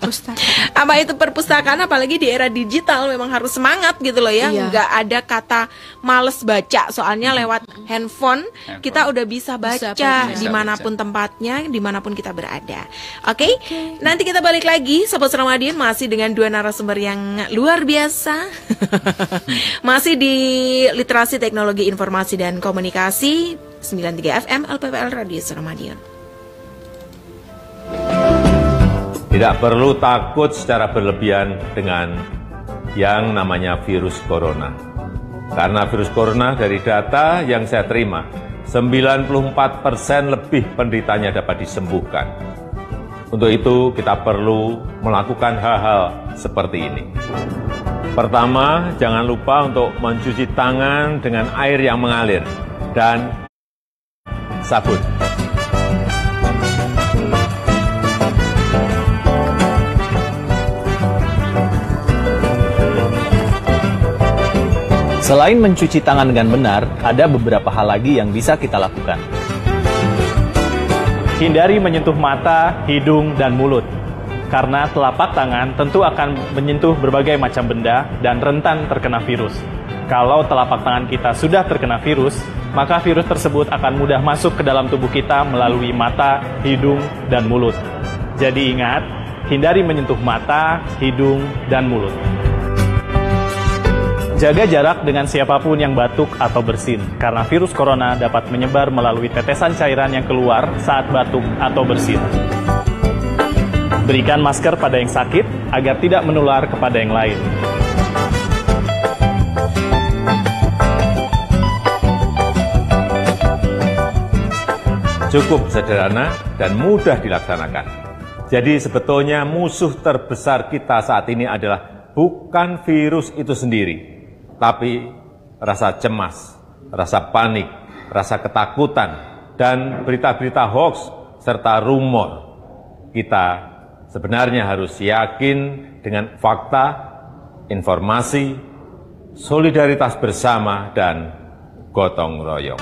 pustaka Apa itu perpustakaan apalagi di era digital memang harus semangat gitu loh ya. Iya. Nggak ada kata males baca soalnya lewat handphone, Handphone. kita udah bisa Bisa baca baca. di mana pun tempatnya, di mana pun kita berada. Oke, nanti kita balik lagi Sobat Ramadan masih dengan dua narasumber yang luar biasa. masih di literasi teknologi informasi dan komunikasi 93 FM LPPL Radio Suramadion. Tidak perlu takut secara berlebihan dengan yang namanya virus corona. Karena virus corona dari data yang saya terima, 94% lebih penderitanya dapat disembuhkan. Untuk itu kita perlu melakukan hal-hal seperti ini. Pertama, jangan lupa untuk mencuci tangan dengan air yang mengalir dan sabun. Selain mencuci tangan dengan benar, ada beberapa hal lagi yang bisa kita lakukan. Hindari menyentuh mata, hidung, dan mulut. Karena telapak tangan tentu akan menyentuh berbagai macam benda dan rentan terkena virus. Kalau telapak tangan kita sudah terkena virus, maka virus tersebut akan mudah masuk ke dalam tubuh kita melalui mata, hidung, dan mulut. Jadi ingat, hindari menyentuh mata, hidung, dan mulut. Jaga jarak dengan siapa pun yang batuk atau bersin, karena virus corona dapat menyebar melalui tetesan cairan yang keluar saat batuk atau bersin. Berikan masker pada yang sakit agar tidak menular kepada yang lain. cukup sederhana dan mudah dilaksanakan. Jadi sebetulnya musuh terbesar kita saat ini adalah bukan virus itu sendiri, tapi rasa cemas, rasa panik, rasa ketakutan, dan berita-berita hoax serta rumor. Kita sebenarnya harus yakin dengan fakta, informasi, solidaritas bersama, dan gotong royong.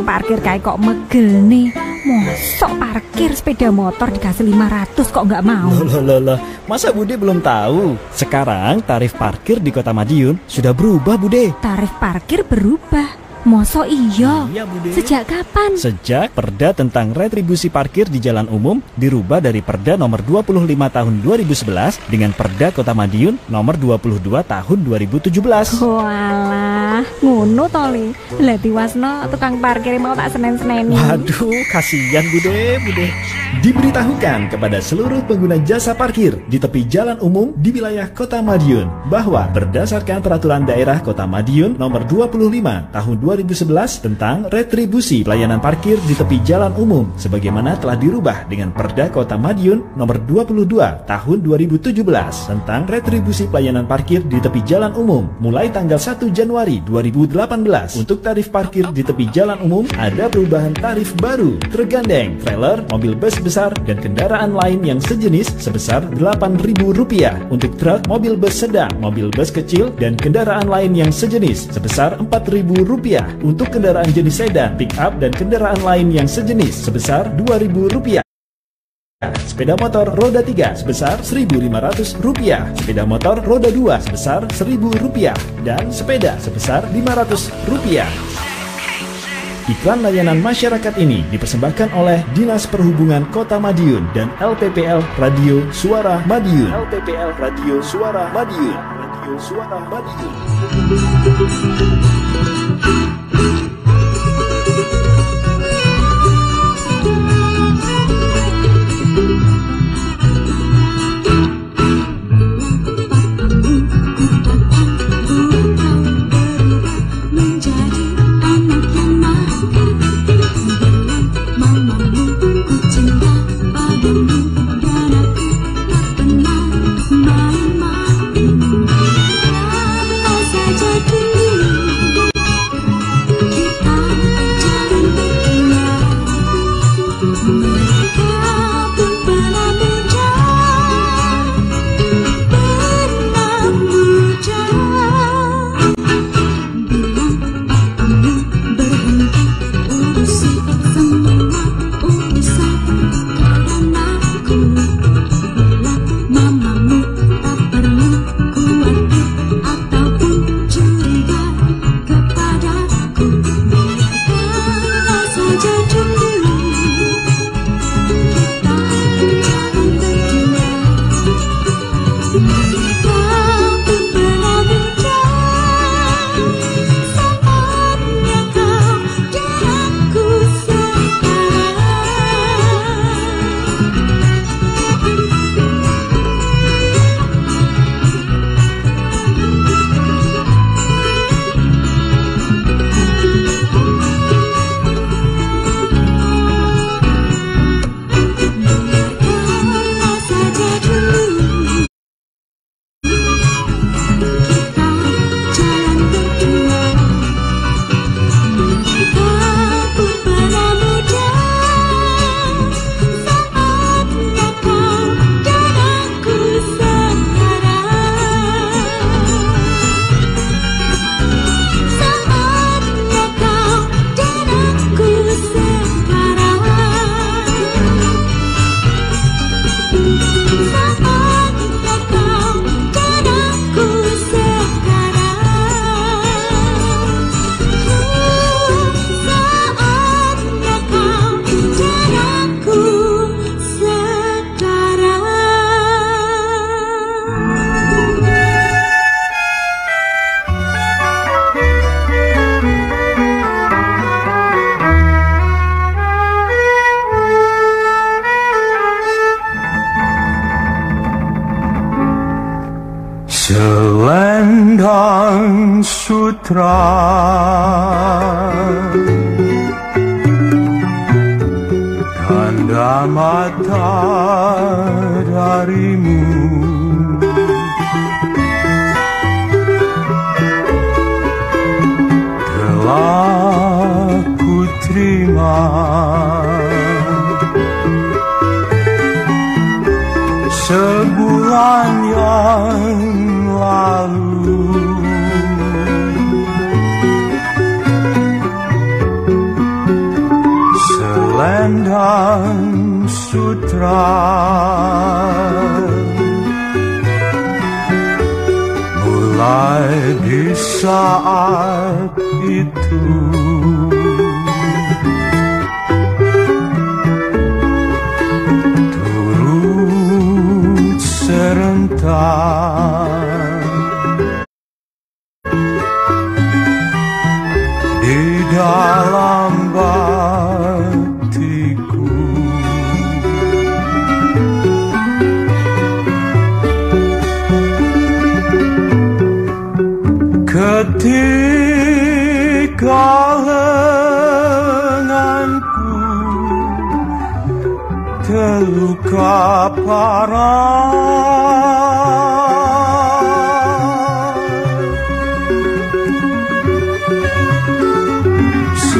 Parkir kayak kok megel nih. Mosok parkir sepeda motor dikasih 500 kok nggak mau. Loh, loh, loh, masa Bude belum tahu? Sekarang tarif parkir di Kota Madiun sudah berubah, Bude. Tarif parkir berubah. Mosok iya. Iya, Bude. Sejak kapan? Sejak Perda tentang retribusi parkir di jalan umum dirubah dari Perda nomor 25 tahun 2011 dengan Perda Kota Madiun nomor 22 tahun 2017. Walah, ngono to li. Lah diwasno tukang parkir mau tak senen-seneni. Waduh, kasihan Bude, Bude. Diberitahukan kepada seluruh pengguna jasa parkir di tepi jalan umum di wilayah Kota Madiun bahwa berdasarkan peraturan daerah Kota Madiun nomor 25 tahun 2011 tentang retribusi pelayanan parkir di tepi jalan umum sebagaimana telah dirubah dengan Perda Kota Madiun nomor 22 tahun 2017 tentang retribusi pelayanan parkir di tepi jalan umum mulai tanggal 1 Januari 2018 untuk tarif parkir di tepi jalan umum ada perubahan tarif baru tergandeng trailer, mobil bus besar dan kendaraan lain yang sejenis sebesar Rp8.000 untuk truk, mobil bus sedang, mobil bus kecil dan kendaraan lain yang sejenis sebesar Rp4.000 untuk kendaraan jenis sedan, pick up dan kendaraan lain yang sejenis sebesar Rp2.000 Sepeda motor roda 3 sebesar Rp1.500, sepeda motor roda 2 sebesar Rp1.000 dan sepeda sebesar Rp500. Iklan layanan masyarakat ini dipersembahkan oleh Dinas Perhubungan Kota Madiun dan LPPL Radio Suara Madiun. LPPL Radio Suara Madiun. Radio Suara Madiun.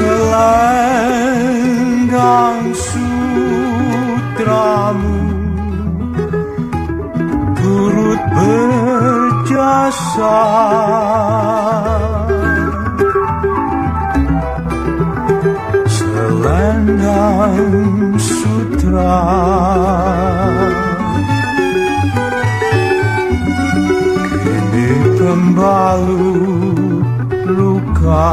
Selendang sutramu. Turut berjasa. Selendang sutra. Kini pembalut luka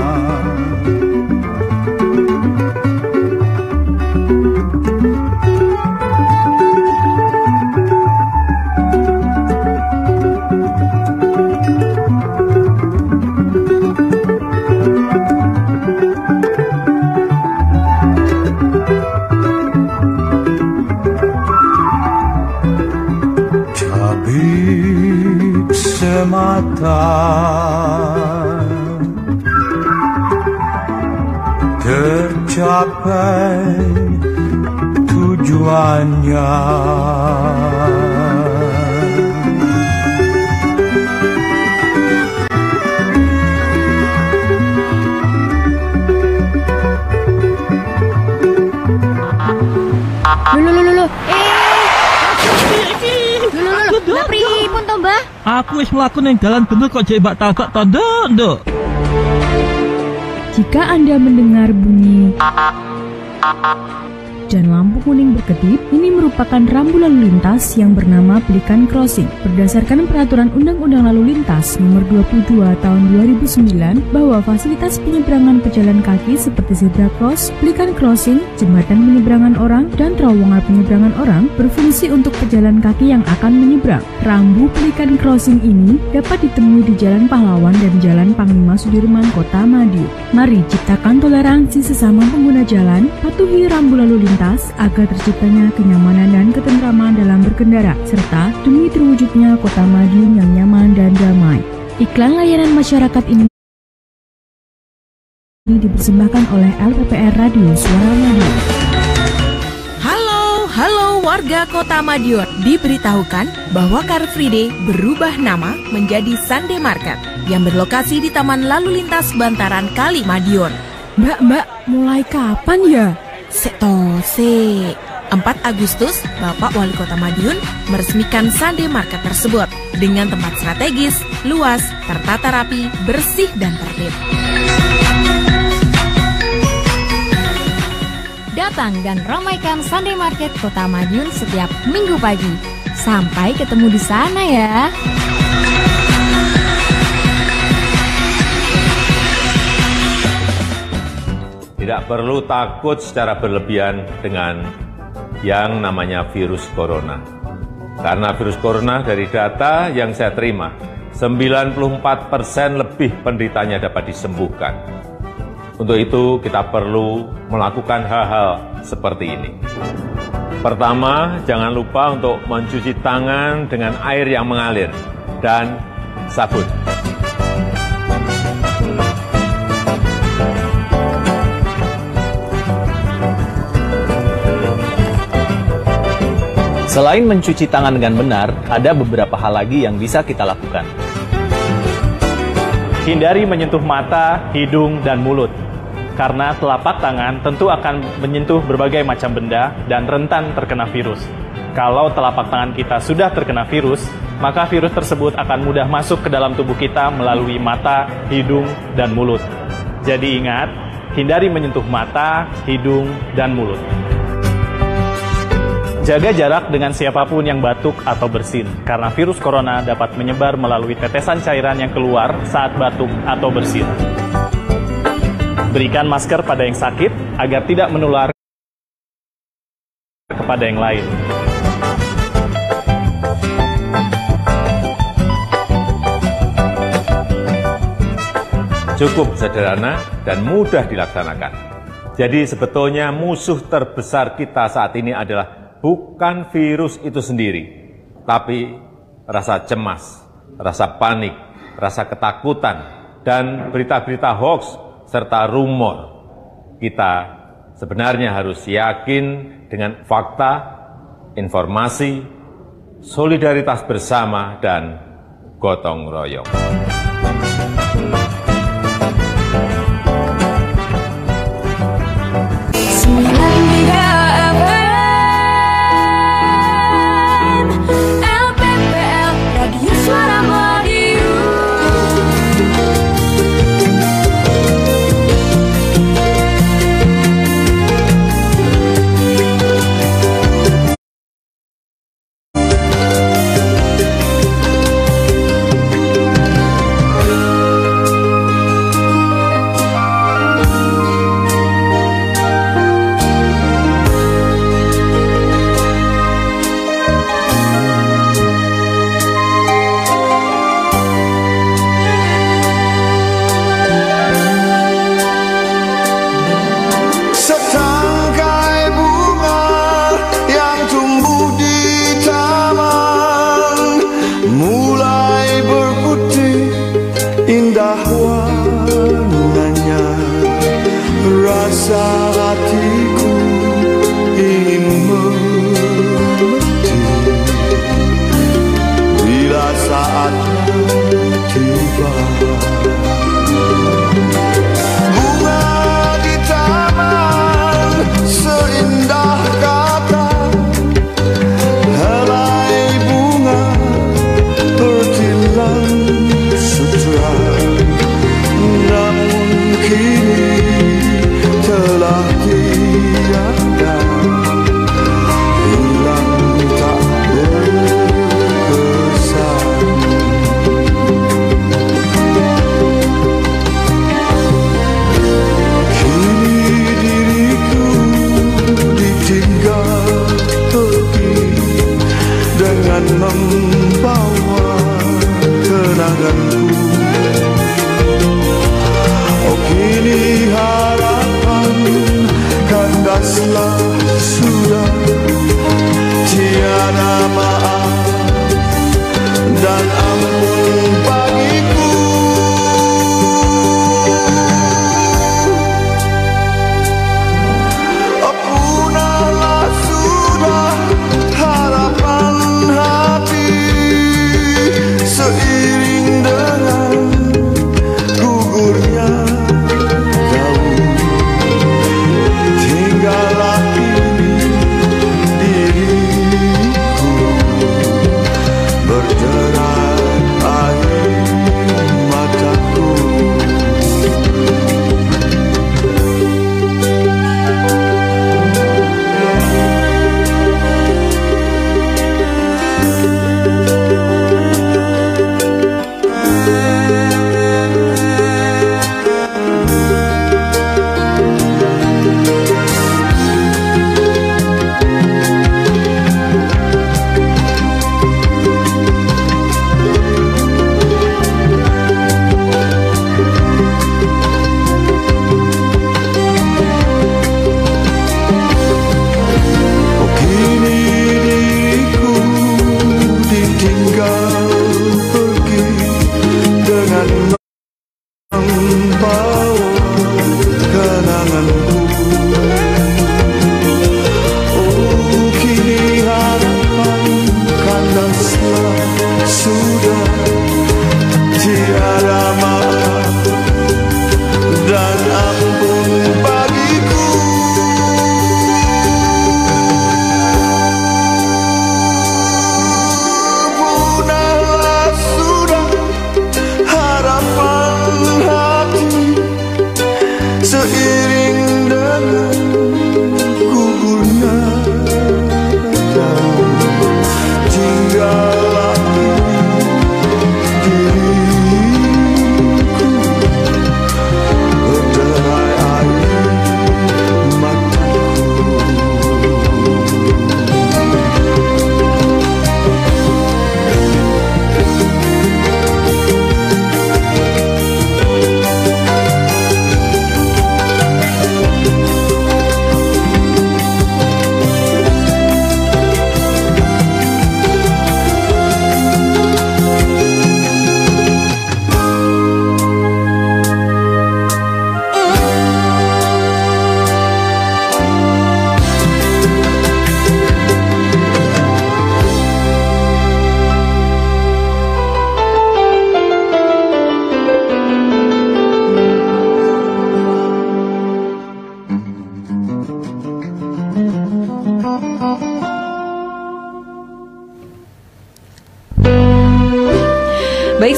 Tercapai tujuannya lho lho lho. Eh. Pripun to, Mbah? Aku wis mlaku ning dalan bener kok jek mbak tabak to, Nduk, Nduk. Jika Anda mendengar bunyi dan lampu kuning berkedip, ini merupakan rambu lalu lintas yang bernama Pelikan Crossing. Berdasarkan peraturan Undang-Undang Lalu Lintas Nomor 22 Tahun 2009 bahwa fasilitas penyeberangan pejalan kaki seperti zebra cross, pelikan crossing, jembatan penyeberangan orang, dan terowongan penyeberangan orang berfungsi untuk pejalan kaki yang akan menyeberang. Rambu pelikan crossing ini dapat ditemui di Jalan Pahlawan dan Jalan Panglima Sudirman, Kota Madiun. Mari ciptakan toleransi sesama pengguna jalan, patuhi rambu lalu lintas agar terciptanya kenyamanan dan ketentraman dalam berkendara, serta demi terwujudnya Kota Madiun yang nyaman dan damai. Iklan layanan masyarakat ini dipersembahkan oleh LPPR Radio Suara Madiun. Halo, halo warga kota Madiun. Diberitahukan bahwa Car Free Day berubah nama menjadi Sunday Market yang berlokasi di Taman Lalu Lintas Bantaran Kali Madiun. Mbak, mbak, mulai kapan ya? Sekto se. 4 Agustus, Bapak Wali Kota Madiun meresmikan Sunday Market tersebut dengan tempat strategis, luas, tertata rapi, bersih, dan tertib. Datang dan ramaikan Sunday Market Kota Madiun setiap minggu pagi. Sampai ketemu di sana ya. Tidak perlu takut secara berlebihan dengan yang namanya virus corona. Karena virus corona dari data yang saya terima, 94% persen lebih penderitanya dapat disembuhkan. Untuk itu kita perlu melakukan hal-hal seperti ini. Pertama, jangan lupa untuk mencuci tangan dengan air yang mengalir dan sabun. Selain mencuci tangan dengan benar, ada beberapa hal lagi yang bisa kita lakukan. Hindari menyentuh mata, hidung, dan mulut. Karena telapak tangan tentu akan menyentuh berbagai macam benda dan rentan terkena virus. Kalau telapak tangan kita sudah terkena virus, maka virus tersebut akan mudah masuk ke dalam tubuh kita melalui mata, hidung, dan mulut. Jadi ingat, hindari menyentuh mata, hidung, dan mulut. Jaga jarak dengan siapa pun yang batuk atau bersin, karena virus corona dapat menyebar melalui tetesan cairan yang keluar saat batuk atau bersin. Berikan masker pada yang sakit agar tidak menular kepada yang lain. Cukup sederhana dan mudah dilaksanakan. Jadi sebetulnya musuh terbesar kita saat ini adalah bukan virus itu sendiri, tapi rasa cemas, rasa panik, rasa ketakutan, dan berita-berita hoax serta rumor. Kita sebenarnya harus yakin dengan fakta, informasi, solidaritas bersama, dan gotong royong. LPPL wrong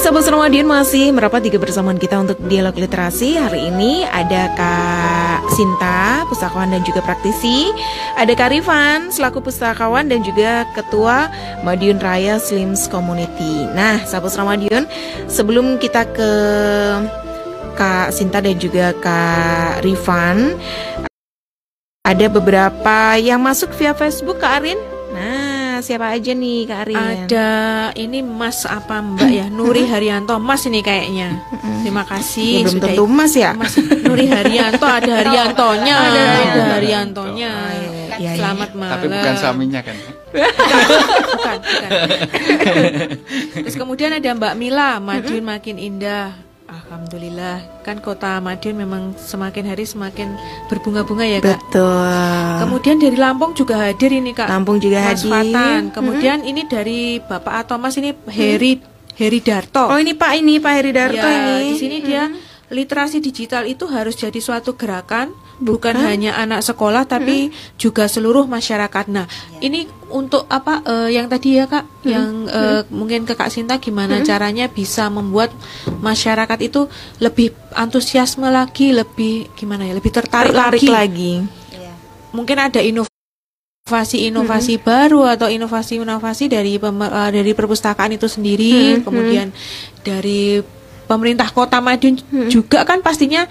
Sahabat Ramadan masih merapat di kebersamaan kita untuk dialog literasi. Hari ini ada Kak Sinta, pustakawan dan juga praktisi. Ada Kak Rifan, selaku pustakawan dan juga Ketua Madiun Raya Slims Community. Nah sahabat Ramadan, sebelum kita ke Kak Sinta dan juga Kak Rifan Ada beberapa yang masuk via Facebook Kak Arin siapa aja nih Kak Arin? Ada ini Mas apa Mbak ya Nuri Haryanto Mas ini kayaknya. Terima kasih Ya, belum sudah tentu Mas ya. Mas Nuri Haryanto ada Haryantonya, Ada ada, Haryanto. Haryantonya. iya, iya. Selamat malam. Tapi bukan suaminya kan? bukan, bukan. Terus kemudian ada Mbak Mila, Madiun makin indah. Alhamdulillah, kan kota Madiun memang semakin hari semakin berbunga-bunga ya kak. Betul. Kemudian dari Lampung juga hadir ini kak. Lampung juga Mas hadir. Fatan. Kemudian ini dari Bapak atau Mas ini Heri Heri Darto. Oh ini Pak ini Pak Heri Darto Ya, ini. Di sini dia literasi digital itu harus jadi suatu gerakan bukan, hanya anak sekolah tapi juga seluruh masyarakat. Nah, ini untuk apa eh, yang tadi ya Kak, yang eh, mungkin ke Kak Sinta gimana caranya bisa membuat masyarakat itu lebih antusiasme lagi, lebih gimana ya, lebih tertarik, Tertarik lagi. Mungkin ada inovasi-inovasi baru atau inovasi-inovasi dari eh, dari perpustakaan itu sendiri, Hmm, kemudian dari pemerintah Kota Madiun juga kan pastinya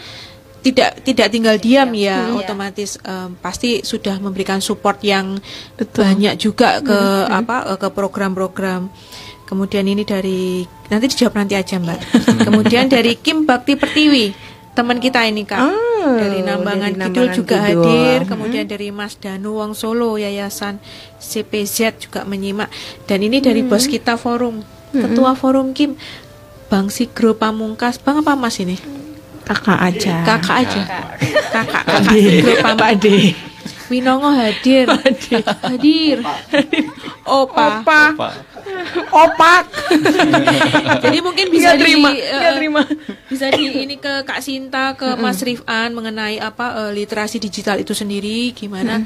tidak tidak tinggal diam ya, otomatis em, pasti sudah memberikan support yang banyak juga ke apa eh, ke program-program. Kemudian ini dari nanti dijawab nanti aja Mbak. Kemudian dari Kim Bakti Pertiwi, teman kita ini Kak. dari Nambangan Kidul juga Kidul. hadir, Mhm. kemudian dari Mas Danu Wong Solo Yayasan CPZ juga menyimak. Dan ini dari bos kita forum, ketua forum Kim Bang Sigro Pamungkas. Bang apa Mas ini? Kakak aja. Kakak aja. Kakak, kakak. Sigro Pak. Ade. Winongo hadir. Hadir. Opa. Opa. Opak. Jadi mungkin bisa Nggak terima, di, eh, nggak terima. bisa di ini ke Kak Sinta, ke Mas Rifan mengenai apa eh, literasi digital itu sendiri gimana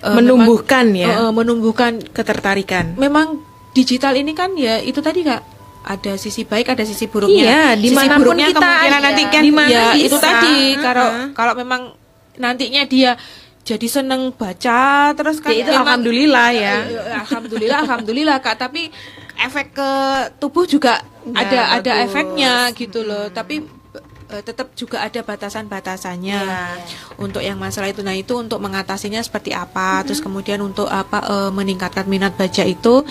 eh, Menumbuhkan memang, ya. eh, eh, menumbuhkan Ketertarikan. memang digital ini kan ya itu tadi Kak ada sisi baik ada sisi buruknya. Iya, sisi di mana pun buruknya kita kemungkinan ada, nanti kan mana ya bisa. itu tadi kalau Uh-uh. kalau memang nantinya dia jadi seneng baca terus kan Ya, itu memang- alhamdulillah ya. Eh, eh, alhamdulillah alhamdulillah kak tapi efek ke tubuh juga Nggak ada ada bagus. efeknya gitu loh tapi eh, tetap juga ada batasan-batasannya untuk yang masalah itu nah itu untuk mengatasinya seperti apa terus kemudian untuk apa eh, meningkatkan minat baca itu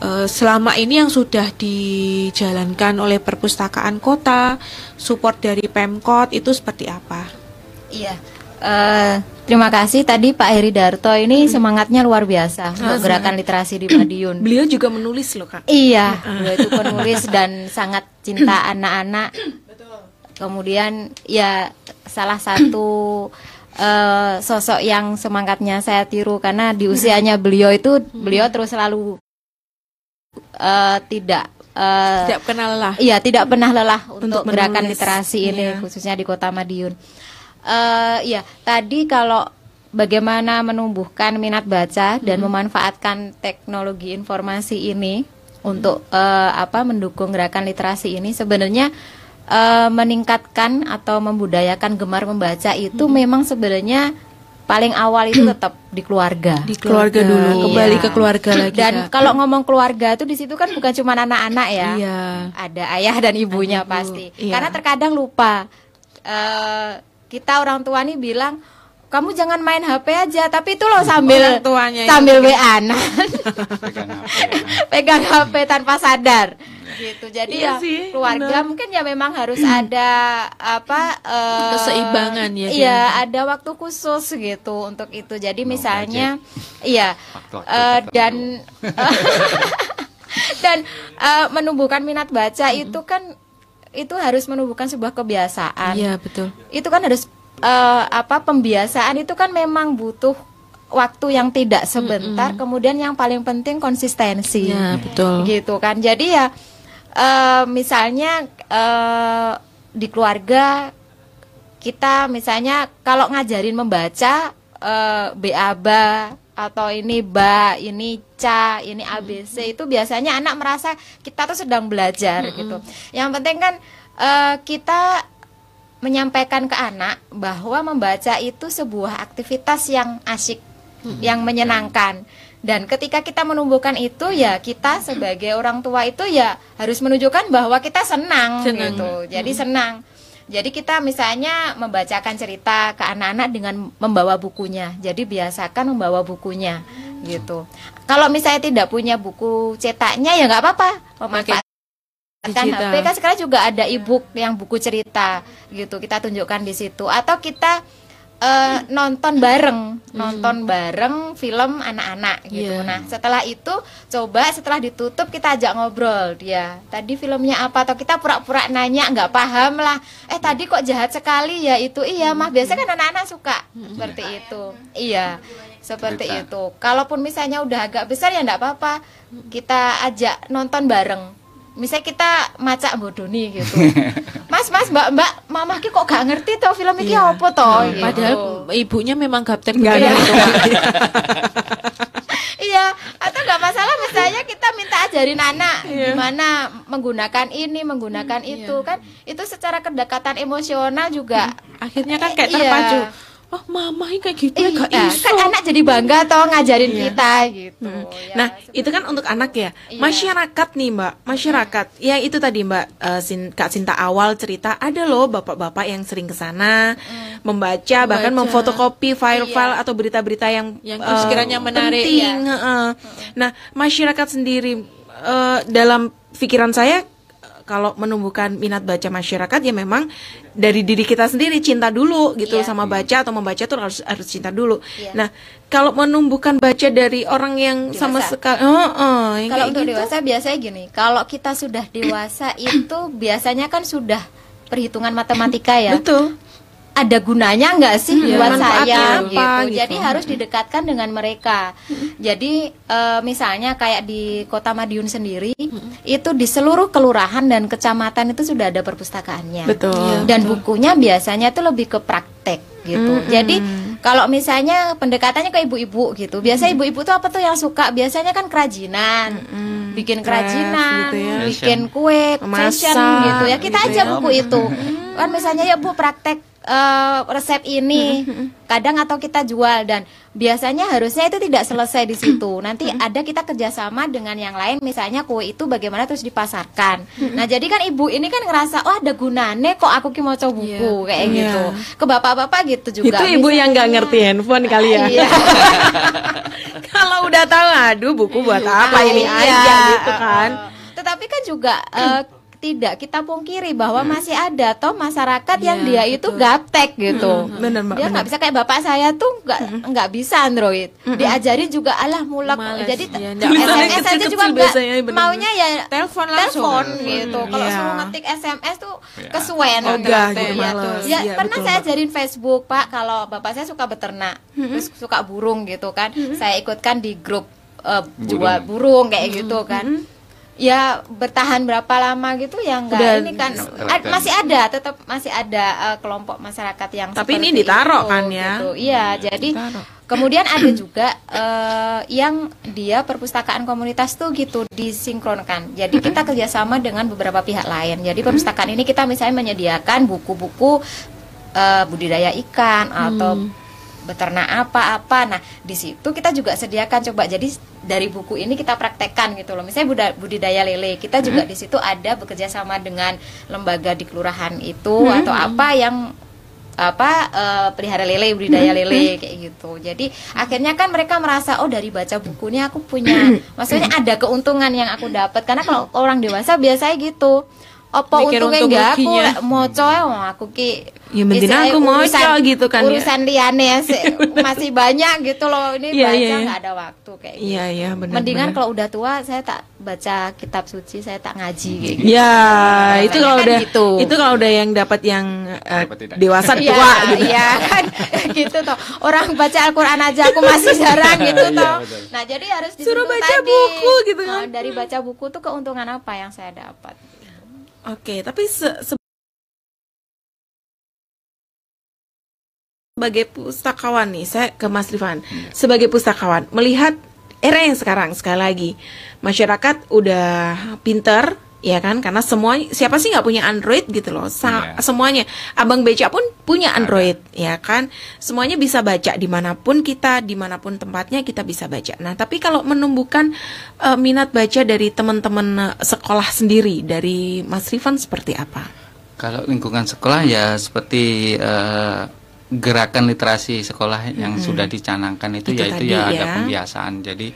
eh, selama ini yang sudah dijalankan oleh perpustakaan kota support dari pemkot itu seperti apa Iya. Eh, terima kasih tadi Pak Heri Darto ini semangatnya luar biasa untuk gerakan literasi di Madiun. Beliau juga menulis loh kak. Iya, beliau itu penulis dan sangat cinta anak-anak. Kemudian ya salah satu eh, sosok yang semangatnya saya tiru karena di usianya beliau itu beliau terus selalu eh, tidak eh, tidak kenal lah Iya, tidak pernah lelah untuk, Untuk gerakan menulis. literasi ini Iya. khususnya di Kota Madiun. Eh ya, tadi kalau bagaimana menumbuhkan minat baca dan memanfaatkan teknologi informasi ini untuk eh, apa mendukung gerakan literasi ini sebenarnya eh, meningkatkan atau membudayakan gemar membaca itu memang sebenarnya paling awal itu tetap di keluarga. di keluarga dulu kembali Iya. ke keluarga lagi Dan Kak. kalau ngomong keluarga itu di situ kan bukan cuma anak-anak ya. Iya. Ada ayah dan ibunya Ibu, pasti. iya. Karena terkadang lupa. Eh, kita orang tua nih bilang kamu jangan main HP aja, tapi itu loh sambil Orang tuanya sambil WA Pegang HP, ya. pegang HP tanpa sadar. Gitu. Jadi Iya ya sih, keluarga mungkin ya memang harus ada apa eh, Keseimbangan ya, Iya, ada waktu khusus gitu untuk itu. Jadi No misalnya iya Waktu-waktu eh, tertentu. dan dan eh, menumbuhkan minat baca itu kan itu harus menumbuhkan sebuah kebiasaan. iya betul Itu kan harus eh, apa pembiasaan itu kan memang butuh waktu yang tidak sebentar, kemudian yang paling penting konsistensi. Iya, betul. Gitu kan. Jadi ya eh, misalnya eh, di keluarga kita misalnya kalau ngajarin membaca eh, BABA atau ini ba, ini ca, ini ABC itu biasanya anak merasa kita tuh sedang belajar gitu. Yang penting kan eh, kita menyampaikan ke anak bahwa membaca itu sebuah aktivitas yang asyik, yang menyenangkan. Dan ketika kita menumbuhkan itu ya kita sebagai orang tua itu ya harus menunjukkan bahwa kita senang, Senang. gitu. Jadi senang. Jadi kita misalnya membacakan cerita ke anak-anak dengan membawa bukunya. Jadi biasakan membawa bukunya gitu. Kalau misalnya tidak punya buku cetaknya ya nggak apa-apa. Memanfaatkan digital. HP kan sekarang juga ada e-book yang buku cerita gitu. Kita tunjukkan di situ atau kita eh, nonton bareng, nonton bareng film anak-anak gitu. Iya. Nah, setelah itu coba setelah ditutup kita ajak ngobrol dia. Tadi filmnya apa atau kita pura-pura nanya nggak paham lah. Eh tadi kok jahat sekali ya itu. Iya, mah biasanya kan anak-anak suka seperti itu. Iya. Seperti Cerita. itu. Kalaupun misalnya udah agak besar ya enggak apa-apa. Kita ajak nonton bareng. Misalnya kita macak bodoni gitu. Mas, mas, mbak, mbak, mama ki kok gak ngerti toh film ini Iya. apa toh? gitu. Padahal ibunya memang Nggak ngerti. itu, Pak. Iya, atau nggak masalah misalnya kita minta ajarin anak Iya. gimana menggunakan ini, menggunakan itu kan itu secara kedekatan emosional juga Akhirnya kan kayak Iya. Oh, mama ini kayak gitu ya, gak Iya, iso. kan anak jadi bangga toh ngajarin Iya. kita gitu. Ya, Nah, itu kan untuk anak ya. Iya. Masyarakat nih, Mbak. Masyarakat. Ya itu tadi Mbak eh, Sin- Kak Sinta awal cerita ada loh bapak-bapak yang sering ke sana membaca bahkan Membaca. memfotokopi file-file Iya. atau berita-berita yang Yang eh, sekiranya menarik, penting, heeh. Nah, masyarakat sendiri eh, dalam pikiran saya eh, kalau menumbuhkan minat baca masyarakat ya memang dari diri kita sendiri cinta dulu gitu Iya. sama baca atau membaca tuh harus harus cinta dulu. Iya. Nah, kalau menumbuhkan baca dari orang yang sama Dewasa. sekali Heeh, yang Kalau untuk gitu. dewasa biasanya gini, kalau kita sudah dewasa itu biasanya kan sudah perhitungan matematika ya. Betul. Ada gunanya nggak sih Hmm, buat saya apa, gitu. gitu. Jadi harus didekatkan dengan mereka. Jadi eh, misalnya kayak di Kota Madiun sendiri itu di seluruh kelurahan dan kecamatan itu sudah ada perpustakaannya. Betul. Iya, Dan bukunya biasanya itu lebih ke praktek gitu. Mm-mm. Jadi kalau misalnya pendekatannya ke ibu-ibu gitu. Biasa ibu-ibu tuh apa tuh yang suka? Biasanya kan kerajinan. Bikin Craft kerajinan, gitu ya. bikin kue, fashion Memasak, gitu ya. Kita gitu aja ya. buku itu. Kan misalnya ya Bu praktek eh, resep ini. Kadang atau kita jual dan biasanya harusnya itu tidak selesai di situ. Nanti ada kita kerjasama dengan yang lain misalnya kue itu bagaimana terus dipasarkan. Nah jadi kan ibu ini kan ngerasa oh ada gunanya kok aku ki mau coba buku kayak Iya. gitu ke bapak-bapak gitu juga Itu ibu Misalnya- yang nggak ngerti handphone kali ya. Iya. Kalau udah tahu, aduh buku buat apa ini Iya, aja gitu kan. Tetapi kan juga eh, tidak kita pungkiri bahwa masih ada toh masyarakat yang dia itu gaptek gitu. Bener mbak. Dia bener. nggak bisa kayak bapak saya tuh nggak nggak bisa Android. Diajarin juga alah mulak. Males, Jadi ya, SMS aja juga nggak maunya ya Telepon langsung. telepon gitu. Kalau Iya. suruh ngetik SMS tuh Iya. kesuwen. Iya, gitu, iya. males. Ya, Iya, pernah betul, saya ajarin Facebook Pak kalau bapak saya suka beternak, terus suka burung gitu kan. Saya ikutkan di grup eh, jual burung kayak gitu kan. Ya bertahan berapa lama gitu ya enggak Udah ini kan ad- masih ada tetap masih ada eh, kelompok masyarakat yang Tapi ini ditaruh itu, kan ya? gitu. Iya, jadi Ditaruh. kemudian ada juga eh, yang dia perpustakaan komunitas tuh gitu disinkronkan. Jadi kita kerjasama dengan beberapa pihak lain. Jadi perpustakaan ini kita misalnya menyediakan buku-buku eh, budidaya ikan atau beternak apa-apa. Nah, di situ kita juga sediakan coba. Jadi dari buku ini kita praktekkan gitu loh. Misalnya budidaya lele, kita juga di situ ada bekerja sama dengan lembaga di kelurahan itu atau apa yang apa eh, pelihara lele budidaya lele kayak gitu. Jadi akhirnya kan mereka merasa oh dari baca buku ini aku punya. Maksudnya ada keuntungan yang aku dapat. Karena kalau orang dewasa biasanya gitu apa Mikir untungnya untung enggak aku moco ya oh, aku ki Ya, penting istilahnya aku moco gitu kan ya. urusan liane sih, masih banyak gitu loh ini Iya, baca iya, nggak ada waktu kayak gitu. Iya iya benar. mendingan kalau udah tua saya tak baca kitab suci saya tak ngaji kayak gitu Ya, itu kalau kan udah gitu. itu kalau udah yang dapat yang tidak. dewasa Iya, tua gitu. iya kan gitu toh. Orang baca Al-Qur'an aja aku masih jarang gitu Iya, toh. Nah, jadi harus Suruh baca tadi. buku gitu kan. Nah, dari baca buku tuh keuntungan apa yang saya dapat? Oke, tapi se- se- sebagai pustakawan nih, saya ke Mas Rifan. Sebagai pustakawan, melihat era yang sekarang sekali lagi, masyarakat udah pinter, ya kan? Karena semua siapa sih nggak punya Android gitu loh, Sa- Iya. semuanya. Abang Beca pun punya Android, ya kan? Semuanya bisa baca di mana pun kita, di mana pun tempatnya kita bisa baca. Nah, tapi kalau menumbuhkan eh, minat baca dari teman-teman eh, sekolah sendiri, dari Mas Rifan seperti apa? Kalau lingkungan sekolah ya seperti eh, gerakan literasi sekolah yang sudah dicanangkan itu, Itu yaitu tadi ya ada ya. pembiasaan. Jadi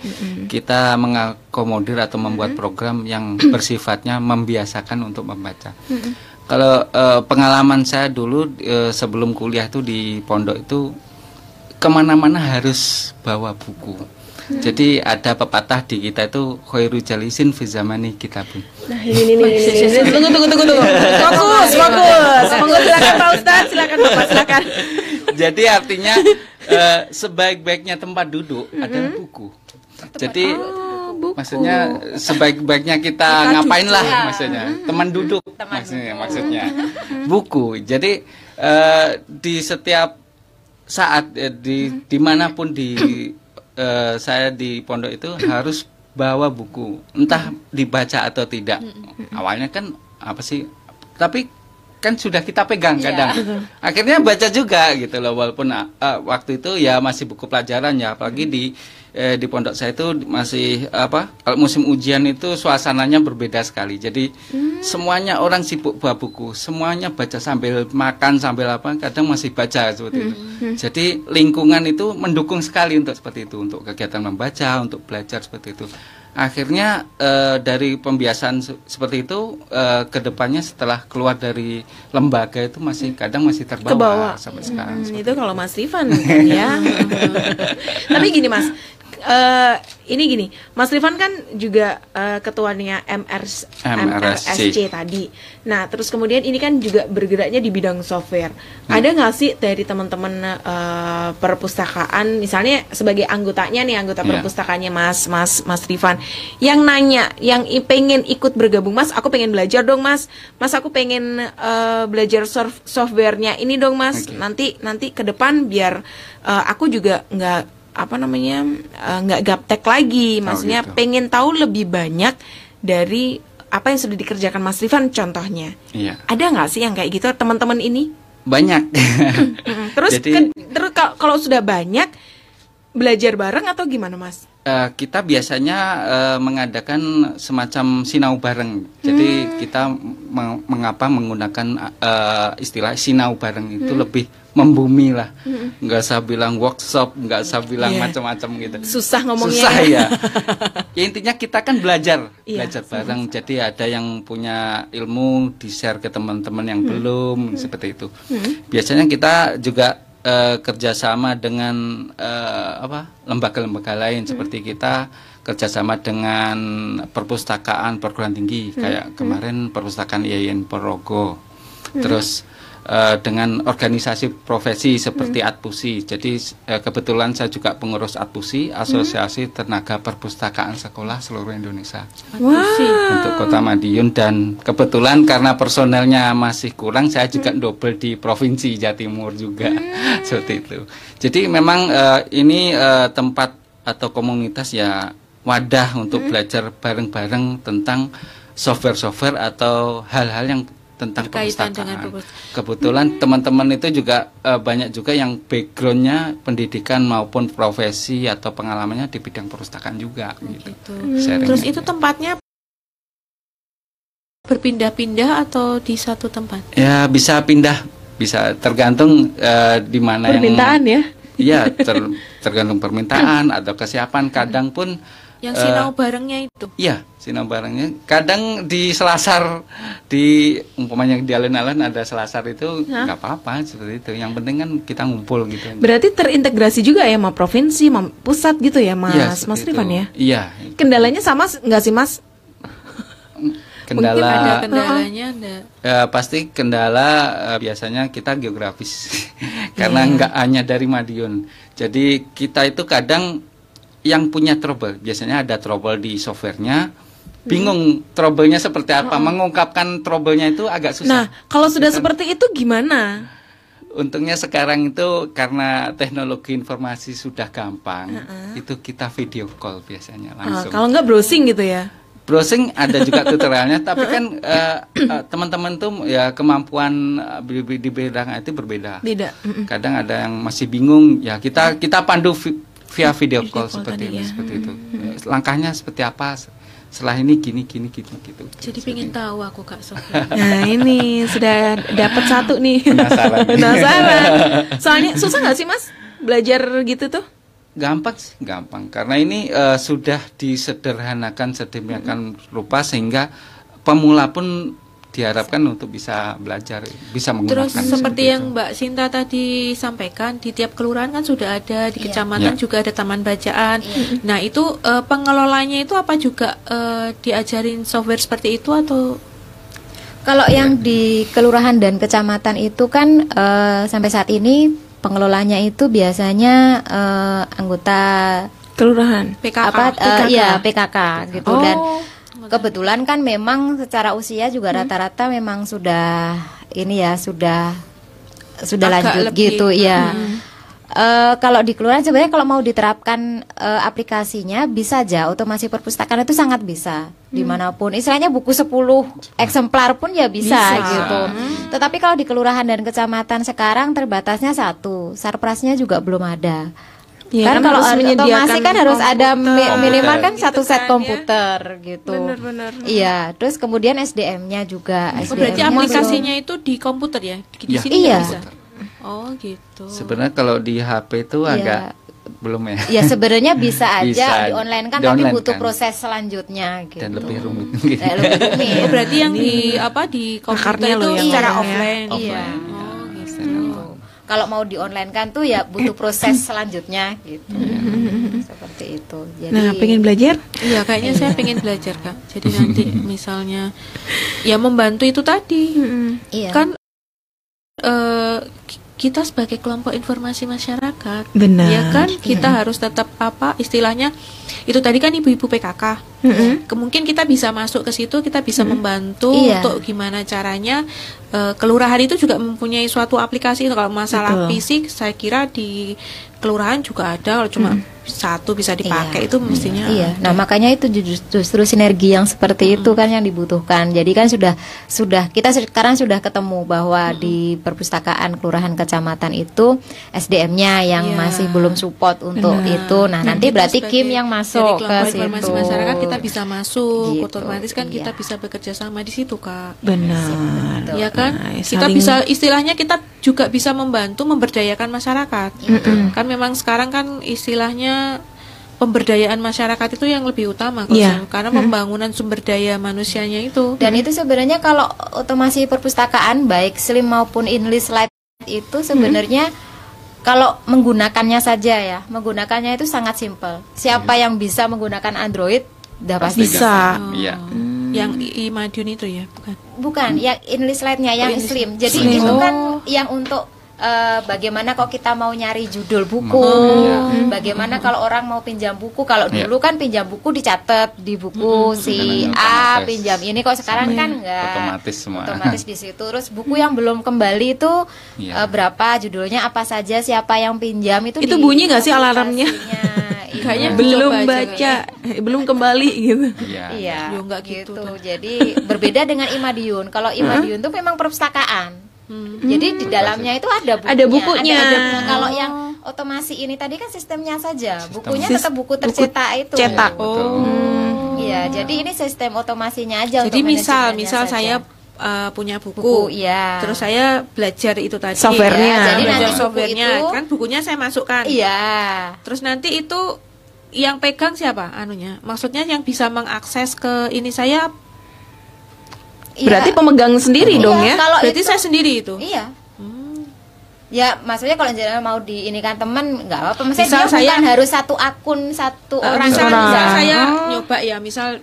kita mengakomodir atau membuat program yang bersifatnya membiasakan untuk membaca. Kalau eh, pengalaman saya dulu eh, sebelum kuliah itu di pondok itu ke mana-mana harus bawa buku. Hmm. Jadi ada pepatah di kita itu khairu jalisin fi zamani kitabun. Nah ini ini ini. Tunggu tunggu tunggu tunggu. Fokus fokus. Monggo silakan Pak Ustadz, silakan Bapak silakan. Jadi artinya eh, sebaik-baiknya tempat duduk adalah buku. Jadi maksudnya sebaik-baiknya kita, ngapain lah maksudnya teman duduk maksudnya maksudnya buku. Jadi eh, di setiap saat eh, di di mana pun di eh, saya di pondok itu harus bawa buku entah dibaca atau tidak. Awalnya kan apa sih? Tapi kan sudah kita pegang kadang. Akhirnya baca juga gitu loh walaupun ah, waktu itu ya masih buku pelajaran ya apalagi di eh, di pondok saya itu masih apa kalau musim ujian itu suasananya berbeda sekali. Jadi semuanya orang sibuk bawa buku, semuanya baca sambil makan sambil apa kadang masih baca seperti itu. Jadi lingkungan itu mendukung sekali untuk seperti itu untuk kegiatan membaca, untuk belajar seperti itu. Akhirnya eh, dari pembiasaan se- seperti itu eh, ke depannya setelah keluar dari lembaga itu masih kadang masih terbawa Kebawa. sampai sekarang. Hmm, itu kalau Mas Rifan kan ya. Tapi gini Mas, eh, ini gini, Mas Rifan kan juga eh, ketuanya MRS, MRSC tadi. Nah, terus kemudian ini kan juga bergeraknya di bidang software. Ada nggak sih dari teman-teman eh, perpustakaan, misalnya sebagai anggotanya nih, anggota Iya. perpustakaannya Mas, Mas, Mas Rifan, yang nanya, yang pengen ikut bergabung, Mas, aku pengen belajar dong, Mas, Mas, aku pengen eh, belajar sof- softwarenya ini dong, Mas. Nanti, nanti ke depan biar eh, aku juga nggak apa namanya eh, nggak gaptek lagi, maksudnya gitu. pengen tahu lebih banyak dari apa yang sudah dikerjakan Mas Rifan contohnya. Iya. Ada nggak sih yang kayak gitu teman-teman ini? Banyak. Mm-mm. Terus Jadi- ke- terus kal- kalau sudah banyak belajar bareng atau gimana Mas? Eh, kita biasanya eh, mengadakan semacam sinau bareng. Jadi kita meng- mengapa menggunakan eh, istilah sinau bareng itu lebih membumi lah. Nggak usah bilang workshop, nggak usah bilang Iya. macam-macam gitu. Susah ngomongnya. Susah ya. ya intinya kita kan belajar, Iya. belajar bareng. Jadi ada yang punya ilmu di share ke teman-teman yang belum seperti itu. Biasanya kita juga eh, kerjasama dengan eh, apa lembaga-lembaga lain seperti kita kerjasama dengan perpustakaan perguruan tinggi. Kayak kemarin perpustakaan IAIN Porogo. Terus eh, dengan organisasi profesi seperti Atpusi. Jadi eh, kebetulan saya juga pengurus Atpusi, Asosiasi Tenaga Perpustakaan Sekolah Seluruh Indonesia. Untuk Kota Madiun dan kebetulan karena personelnya masih kurang, saya juga double di Provinsi Jawa Timur juga. Seperti itu. Jadi memang eh, ini eh, tempat atau komunitas ya wadah untuk belajar bareng-bareng tentang software-software atau hal-hal yang tentang Berkaitan perpustakaan. dengan perpustakaan. Kebetulan teman-teman itu juga eh, banyak juga yang backgroundnya pendidikan maupun profesi atau pengalamannya di bidang perpustakaan juga gitu. Sharingnya. Terus itu tempatnya berpindah-pindah atau di satu tempat? Ya bisa pindah, bisa tergantung eh, di mana Permintaan ya. yang Iya, ter- tergantung permintaan atau kesiapan. Kadang pun Yang eh, sinau barengnya itu. Iya, sinau barengnya. Kadang di selasar di umpamanya di alun-alun ada selasar itu nggak apa-apa seperti itu. Yang penting kan kita ngumpul gitu. Berarti terintegrasi juga ya sama provinsi, sama pusat gitu ya Mas, Iya, Mas seperti Rifan itu. ya. Iya, Kendalanya sama nggak sih Mas? kendala Mungkin ada kendalanya, ada. Ya, pasti kendala eh, biasanya kita geografis karena Iya. nggak hanya dari Madiun. Jadi kita itu kadang yang punya trouble biasanya ada trouble di softwarenya, bingung trouble-nya seperti apa, mengungkapkan trouble-nya itu agak susah. Nah, kalau sudah Kita- seperti itu gimana? Untungnya sekarang itu karena teknologi informasi sudah gampang, itu kita video call biasanya Ah, langsung. kalau nggak browsing gitu ya. Browsing ada juga tutorialnya, tapi kan eh, eh, teman-teman tuh ya kemampuan eh, di, di bidang IT berbeda. Beda. Kadang ada yang masih bingung, ya kita kita pandu via video call call seperti itu, ya. seperti itu. Eh, Langkahnya seperti apa? Setelah ini gini gini gini gitu. Jadi pengen tahu aku Kak Sofia. Nah ini sudah dapat satu nih. Penasaran. Penasaran. Soalnya susah nggak sih Mas belajar gitu tuh? Gampang sih, gampang. Karena ini eh, sudah disederhanakan sedemikian rupa sehingga pemula pun diharapkan untuk bisa belajar, bisa menggunakan. Terus seperti itu. yang Mbak Sinta tadi sampaikan di tiap kelurahan kan sudah ada di Iya. kecamatan Ya. juga ada taman bacaan. Nah itu eh, pengelolanya itu apa juga eh, diajarin software seperti itu atau Kalau yang di kelurahan dan kecamatan itu kan eh, sampai saat ini pengelolanya itu biasanya eh, anggota Kelurahan. PKK? apa PKK. iya PKK gitu Oh. dan kebetulan kan memang secara usia juga rata-rata memang sudah ini ya sudah sudah Agak lanjut lebih. gitu ya. Hmm. Eh, kalau di kelurahan sebenarnya kalau mau diterapkan eh, aplikasinya bisa aja otomasi perpustakaan itu sangat bisa di mana pun istilahnya buku 10 eksemplar pun ya bisa, Bisa. gitu tetapi kalau di kelurahan dan kecamatan sekarang terbatasnya satu sarprasnya juga belum ada Iya, kan, kalau harus otomasi menyediakan kan harus ada mi- minimal kan Gitu satu set kan, ya. komputer gitu. Benar-benar. Iya, terus kemudian SDM-nya juga. Oh, berarti SDM-nya aplikasinya itu di komputer ya? Di, Ya. sini Iya. bisa. Oh gitu. Sebenarnya kalau di HP itu Iya. agak belum ya. Ya sebenarnya bisa aja Bisa. di online kan Di tapi online butuh kan. proses selanjutnya gitu. Dan lebih rumit. Eh, lebih rumit. Oh, berarti yang di apa di komputer itu secara lainnya. offline. Iya. Oh gitu. Kalau mau di online kan tuh ya butuh proses selanjutnya gitu. Seperti itu. Jadi Nah, pengen belajar? Iya, kayaknya saya pengen belajar kak. Jadi nanti misalnya ya membantu itu tadi. Iya. Kan eh, ki- kita sebagai kelompok informasi masyarakat, Benar. ya kan kita harus tetap apa istilahnya itu tadi kan ibu-ibu PKK. Mm-mm. Kemungkin kita bisa masuk ke situ, kita bisa membantu Iya. untuk gimana caranya eh, kelurahan itu juga mempunyai suatu aplikasi kalau masalah Betul. fisik saya kira di kelurahan juga ada kalau cuma satu bisa dipakai itu mestinya Iya, nah makanya itu ju- justru sinergi yang seperti itu kan yang dibutuhkan. Jadi kan sudah sudah kita sekarang sudah ketemu bahwa di perpustakaan kelurahan kecamatan itu SDM-nya yang Iya. masih belum support untuk Benar. itu. Nah, nanti Kita berarti sebagai- Kim yang masuk ke situ. informasi masyarakat kita bisa masuk Gitu, otomatis kan kita iya. bisa bekerja sama di situ kak Benar. ya kan Nah, kita saling- bisa istilahnya kita juga bisa membantu memberdayakan masyarakat. Kan memang sekarang kan istilahnya pemberdayaan masyarakat itu yang lebih utama kalau saya- karena pembangunan sumber daya manusianya itu. Dan itu sebenarnya kalau otomasi perpustakaan baik slim maupun English Lite itu sebenarnya kalau menggunakannya saja ya, menggunakannya itu sangat simpel. Siapa yang bisa menggunakan Android udah pasti Bisa. Iya. Yang I, Madiun itu ya bukan Bukan, yang English Lite-nya yang Oh, slim. Jadi Slim. itu Oh. kan yang untuk eh, bagaimana kalau kita mau nyari judul buku, Oh, iya. bagaimana kalau orang mau pinjam buku. Kalau Iya. dulu kan pinjam buku dicatat di buku si Sekarang A otomatis. pinjam ini. Kok sekarang kan enggak. Otomatis semua. Otomatis di situ. Terus buku yang belum kembali itu Iya. eh, berapa judulnya apa saja siapa yang pinjam itu Itu di bunyi nggak sih alarmnya? aplikasinya. Iya. Kayaknya belum Coba aja baca, eh, belum kembali gitu. Iya. Iya, Ya, nggak gitu tuh. Jadi berbeda dengan Imadiun. Kalau Imadiun tuh memang perpustakaan. Jadi di dalamnya itu ada bukunya. Ada bukunya. ada buku. Kalau yang otomasi ini tadi kan sistemnya saja. Bukunya Sis- tetap buku tercetak itu. cetak. Betul. Iya, jadi ini sistem otomasinya aja jadi untuk misal misal saja. saya uh, punya buku, buku, iya. terus saya belajar itu tadi Softwarenya. ya, Jadi belajar nanti buku softwarenya itu- kan bukunya saya masukkan Iya. terus nanti itu yang pegang siapa anunya maksudnya yang bisa mengakses ke ini saya Iya. Berarti pemegang sendiri Iya, dong ya? Kalau berarti itu- saya sendiri itu Iya. Ya, maksudnya kalau misalnya mau di ini kan teman nggak apa-apa. Maksudnya Misal dia saya- bukan harus satu akun satu Uh, orang. misal, misal saya Oh. nyoba ya misal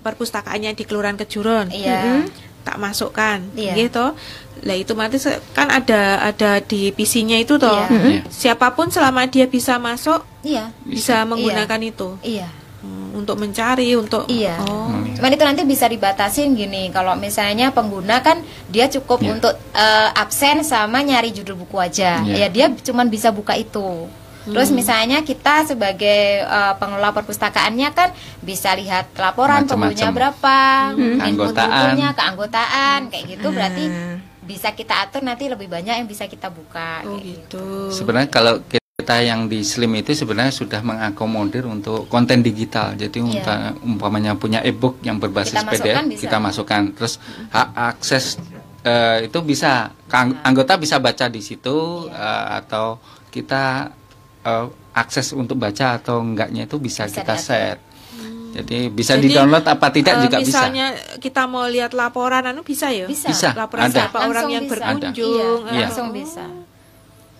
perpustakaannya di kelurahan Kejuron Iya. Tak masukkan Iya. gitu lah itu mati se- kan ada ada di PC-nya itu toh Iya. Iya. siapa pun selama dia bisa masuk Iya. bisa menggunakan itu Iya. Hmm, untuk mencari untuk Iya. oh Cuman itu nanti bisa dibatasin gini. Kalau misalnya pengguna kan dia cukup Iya. untuk eh, absen sama nyari judul buku aja. Iya. Ya dia cuman bisa buka itu. Terus Hmm. misalnya kita sebagai eh, pengelola perpustakaannya kan bisa lihat laporan pengguna berapa, Keanggotaan. bukunya, keanggotaan, kayak gitu berarti Hmm. bisa kita atur nanti lebih banyak yang bisa kita buka. oh kayak gitu Sebenarnya kalau kita yang di Slim itu sebenarnya sudah mengakomodir untuk konten digital. Jadi umpa- umpamanya punya ebook yang berbasis Kita masukkan PDF, bisa. kita masukkan. Terus hak akses eh, itu bisa anggota bisa baca di situ Iya. eh, atau kita eh, akses untuk baca atau enggaknya itu bisa, Bisa kita diatur. set. Jadi bisa Jadi, di-download apa tidak eh, juga bisa. misalnya kita mau lihat laporan anu bisa ya? Bisa. Bisa, Laporan ada. siapa orang Langsung yang bisa. berkunjung. Iya, eh, langsung bisa.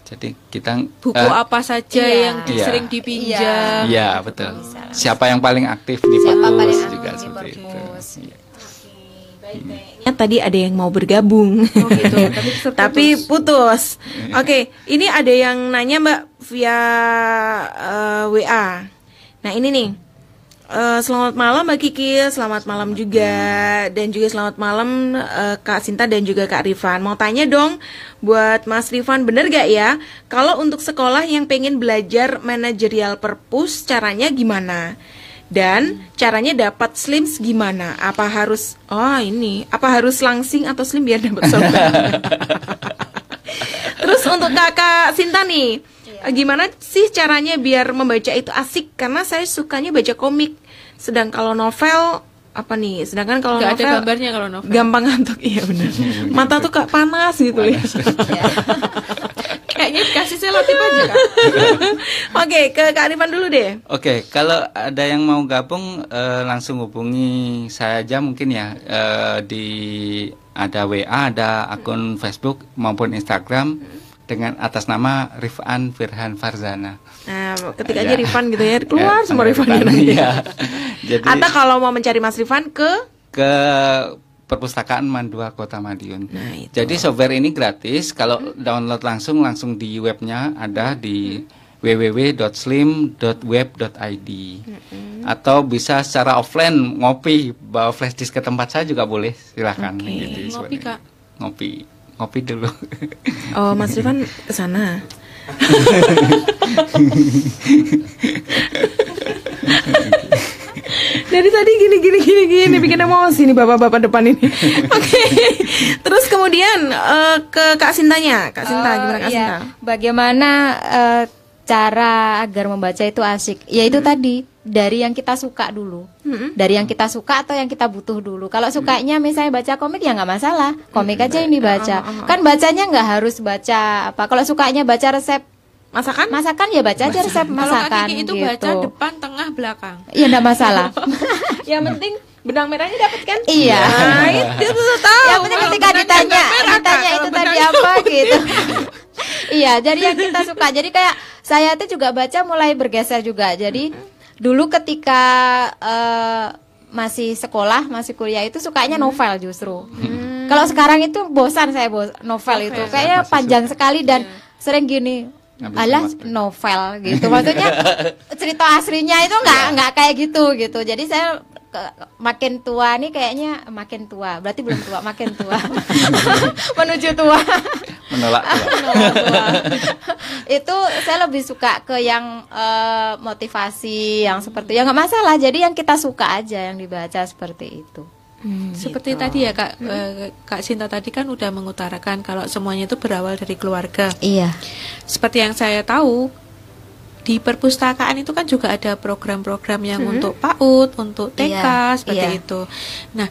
Jadi kita Buku eh, apa saja Iya. yang Iya. sering dipinjam. Iya, betul. Siapa yang paling aktif di Siapa juga di seperti itu. perpus. Iya. Ya, tadi ada yang mau bergabung. Oh gitu. Tapi. Tapi putus. Oke, ini ada yang nanya Mbak via eh, WA. Nah, ini nih. Eh, selamat malam Mbak Kiki, selamat malam juga dan juga selamat malam eh, Kak Sinta dan juga Kak Rifan. Mau tanya dong buat Mas Rifan bener gak ya kalau untuk sekolah yang pengen belajar manajerial perpus caranya gimana? Dan caranya dapat slims gimana? Apa harus oh ini, apa harus langsing atau slim biar dapat sobat? Terus untuk kakak Sinta nih, gimana sih caranya biar membaca itu asik? Karena saya sukanya baca komik. Sedang kalau novel apa nih? Sedangkan kalau ada novel gambarnya kalau novel. gampang ngantuk. Iya benar. Mata tuh kayak panas gitu ya. Kayaknya dikasih selotip aja kak. Oke, ke Kak Arifan dulu deh. Oke, kalau ada yang mau gabung eh, langsung hubungi saya aja mungkin ya eh, di ada WA, ada akun Facebook maupun Instagram dengan atas nama Rifan Firhan Farzana. Nah, ketik Ya. aja Rifan gitu ya, keluar Ya, semua Rifan, Rifannya nanti. Iya. Jadi Atau kalau mau mencari Mas Rifan ke ke perpustakaan Mandua Kota Madiun. Nah, itu. Jadi software ini gratis. Kalau download langsung langsung di webnya ada di www.slim.web.id atau bisa secara offline ngopi bawa flash disk ke tempat saya juga boleh silakan Oke. gitu Ngopi kak. ngopi ngopi dulu Oh, Mas Rifan ke sana. Dari tadi gini gini gini gini bikin emosi nih bapak-bapak depan ini. Oke. Terus kemudian eh, ke Kak Sintanya. Kak Sinta Oh, gimana Kak iya. Sinta? Bagaimana eh, cara agar membaca itu asik? Ya itu tadi dari yang kita suka dulu, dari yang kita suka atau yang kita butuh dulu. Kalau sukanya misalnya baca komik ya nggak masalah, komik aja yang dibaca. Kan bacanya nggak harus baca apa. Kalau sukanya baca resep Masakan? masakan ya baca aja resep Kalau masakan Kiki itu gitu. baca depan, tengah, belakang. Iya enggak masalah. Yang penting benang merahnya dapat kan? Iya. Nah, itu tuh tahu. yang penting Kalau ketika ditanya merah, ditanya Kalau itu tadi apa gitu iya jadi yang kita suka jadi kayak saya tuh juga baca mulai bergeser juga jadi dulu ketika eh, masih sekolah masih kuliah itu sukanya novel justru kalau sekarang itu bosan saya bos novel itu kayaknya panjang sekali dan sering gini Waktu. novel gitu. Maksudnya cerita aslinya itu nggak nggak kayak gitu gitu. Jadi saya ke- makin tua nih kayaknya makin tua. Berarti belum tua makin tua. Menuju tua. Menolak tua. itu saya lebih suka ke yang eh, motivasi yang seperti ya nggak masalah. Jadi yang kita suka aja yang dibaca seperti itu Seperti tadi ya kak, eh, kak Sinta tadi kan udah mengutarakan kalau semuanya itu berawal dari keluarga. iya Seperti yang saya tahu di perpustakaan itu kan juga ada program-program yang untuk PAUD, untuk TK Iya, seperti iya. itu. Nah,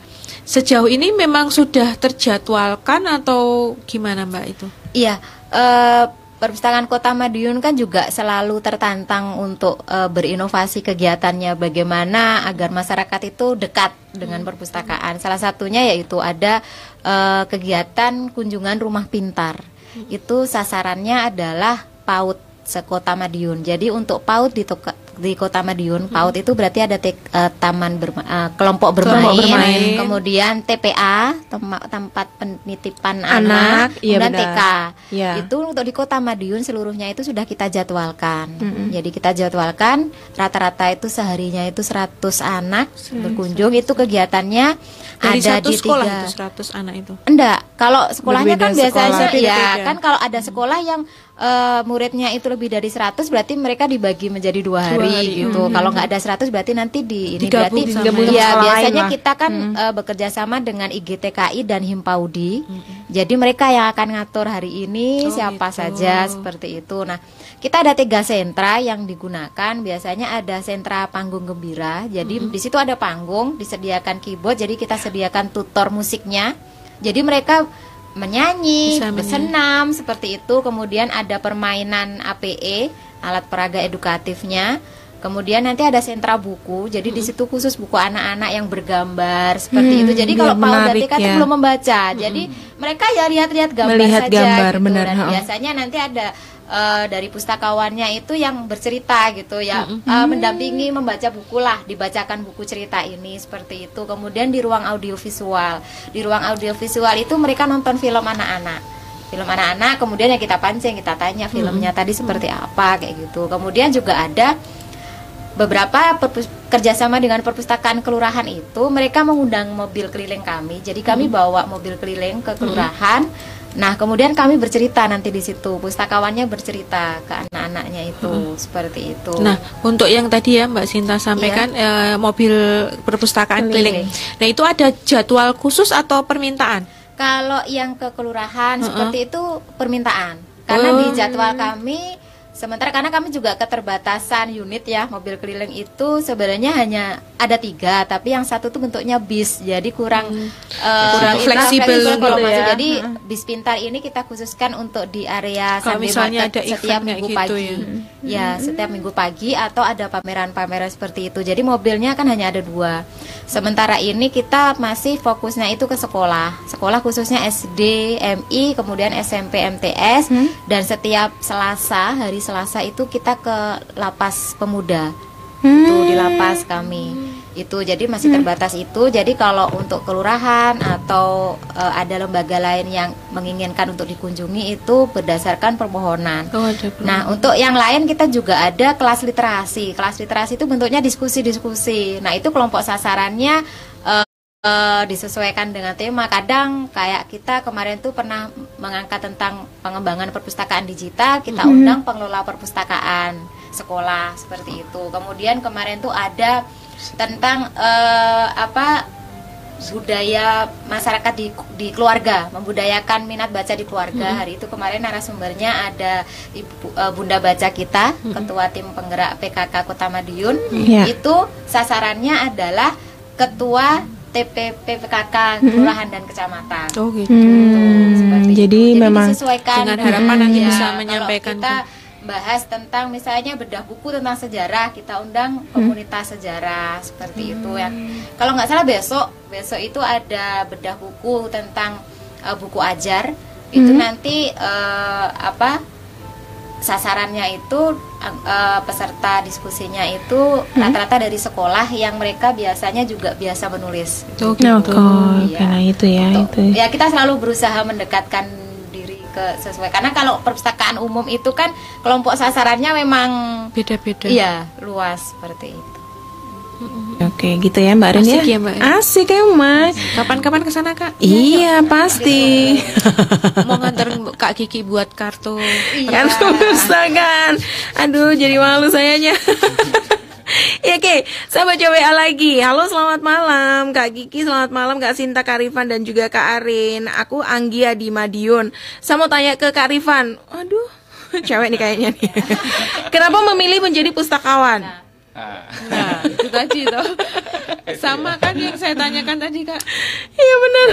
sejauh ini memang sudah terjadwalkan atau gimana Mbak itu? Iya, eh, perpustakaan Kota Madiun kan juga selalu tertantang untuk eh, berinovasi kegiatannya bagaimana agar masyarakat itu dekat dengan perpustakaan. Salah satunya yaitu ada eh, kegiatan kunjungan rumah pintar. Itu sasarannya adalah PAUD sekota Madiun. Jadi untuk PAUD di Toka- di Kota Madiun, PAUD itu berarti ada tek- eh, taman berma- eh, kelompok bermain, Kelompok bermain. kemudian TPA tema- tempat penitipan Anak, anak, iya kemudian benar. TK. Iya. Itu untuk di Kota Madiun seluruhnya itu sudah kita jadwalkan. Jadi kita jadwalkan rata-rata itu seharinya itu 100 anak berkunjung. Itu kegiatannya Dari ada satu di sekolah tiga itu 100 anak itu. Enggak, kalau sekolahnya Berbeda kan biasanya sekolah. ya kan kalau ada sekolah yang eh, muridnya itu lebih dari 100 berarti mereka dibagi menjadi dua hari, hari, gitu. Kalau nggak ada 100 berarti nanti di ini Digabung berarti Digabung ya biasanya lah. kita kan eh, bekerja sama dengan IGTKI dan Himpaudi. Jadi mereka yang akan ngatur hari ini Oh, siapa gitu. saja seperti itu. Nah, kita ada tiga sentra yang digunakan. Biasanya ada sentra panggung gembira. Jadi di situ ada panggung, disediakan keyboard. Jadi kita sediakan tutor musiknya. Jadi mereka menyanyi, Bisa menyanyi. bersenam seperti itu. Kemudian ada permainan APE, alat peraga edukatifnya. Kemudian nanti ada sentra buku, jadi di situ khusus buku anak-anak yang bergambar seperti Hmm, itu. Jadi kalau TK itu ya. belum membaca, jadi mereka ya lihat-lihat gambar Melihat saja gambar, gitu. benar, Dan biasanya nanti ada eh, dari pustakawannya itu yang bercerita gitu ya, eh, mendampingi membaca buku lah, dibacakan buku cerita ini seperti itu. Kemudian di ruang audiovisual, di ruang audiovisual itu mereka nonton film anak-anak. Film anak-anak kemudian ya kita pancing kita tanya filmnya tadi seperti apa kayak gitu. Kemudian juga ada beberapa perpus- kerjasama dengan perpustakaan kelurahan itu mereka mengundang mobil keliling kami. Jadi kami bawa mobil keliling ke kelurahan nah kemudian kami bercerita nanti di situ pustakawannya bercerita ke anak-anaknya itu seperti itu Nah, untuk yang tadi ya Mbak Sinta sampaikan eh, mobil perpustakaan keliling. Keliling. Nah, itu ada jadwal khusus atau permintaan? Kalau yang ke kelurahan Heeh. seperti itu permintaan. Karena Oh. di jadwal kami sementara karena kami juga keterbatasan unit ya mobil keliling itu sebenarnya hanya ada tiga tapi yang satu tuh bentuknya bis jadi kurang eh, Kurang kita fleksibel gitu ya. jadi bis pintar ini kita khususkan untuk di area Kalau misalnya Market ada setiap minggu gitu pagi. ya. ya setiap minggu pagi atau ada pameran-pameran seperti itu. Jadi mobilnya kan hanya ada dua sementara ini kita masih fokusnya itu ke sekolah. Sekolah khususnya SD MI kemudian SMP MTS dan setiap Selasa hari Selasa itu kita ke lapas pemuda. Itu di lapas kami itu jadi masih terbatas itu jadi kalau untuk kelurahan atau eh, ada lembaga lain yang menginginkan untuk dikunjungi itu berdasarkan permohonan Oh, ada Nah, untuk yang lain kita juga ada kelas literasi. Kelas literasi itu bentuknya diskusi-diskusi. Nah, itu kelompok sasarannya eh, eh, disesuaikan dengan tema. Kadang kayak kita kemarin tuh pernah mengangkat tentang pengembangan perpustakaan digital, kita Mhm. undang pengelola perpustakaan sekolah seperti itu. Kemudian kemarin tuh ada tentang eh, apa budaya masyarakat di di keluarga membudayakan minat baca di keluarga Mhm. hari itu kemarin narasumbernya ada ibu eh, bunda baca kita ketua tim penggerak PKK Kota Madiun Iya. itu sasarannya adalah ketua TPP PKK Mhm. kelurahan dan kecamatan Oh gitu. Hmm, jadi, memang disesuaikan Dengan harapan nanti ya, bisa kalau menyampaikan kita bahas tentang misalnya bedah buku tentang sejarah kita undang Hmm. komunitas sejarah seperti itu ya kalau nggak salah besok besok itu ada bedah buku tentang eh, buku ajar itu Hmm. nanti eh, apa sasarannya itu eh, peserta diskusinya itu Hmm. rata-rata dari sekolah yang mereka biasanya juga biasa menulis Oh, Gitu. oh, Iya. karena itu ya, itu. Ya kita selalu berusaha mendekatkan ke sesuai karena kalau perpustakaan umum itu kan kelompok sasarannya memang beda-beda. Iya, luas seperti itu. Oke, gitu ya Mbak Rin Asik ya. ya, Mbak. Asik ya, Mas. Kapan-kapan ke sana, Kak? Iya, pasti. Mau nganterin Kak Kiki buat kartu. Kan susah kan. Aduh, jadi malu sayanya. Ya oke, sahabat WA lagi. Halo, selamat malam Kak Kiki, selamat malam Kak Sinta Karifan dan juga Kak Arin. Aku Anggia di Madiun. Saya mau tanya ke Kak Rifan. Aduh, cewek nih kayaknya nih. Kenapa memilih menjadi pustakawan? Nah, itu tadi toh. Sama kan yang saya tanyakan tadi, Kak. Iya benar.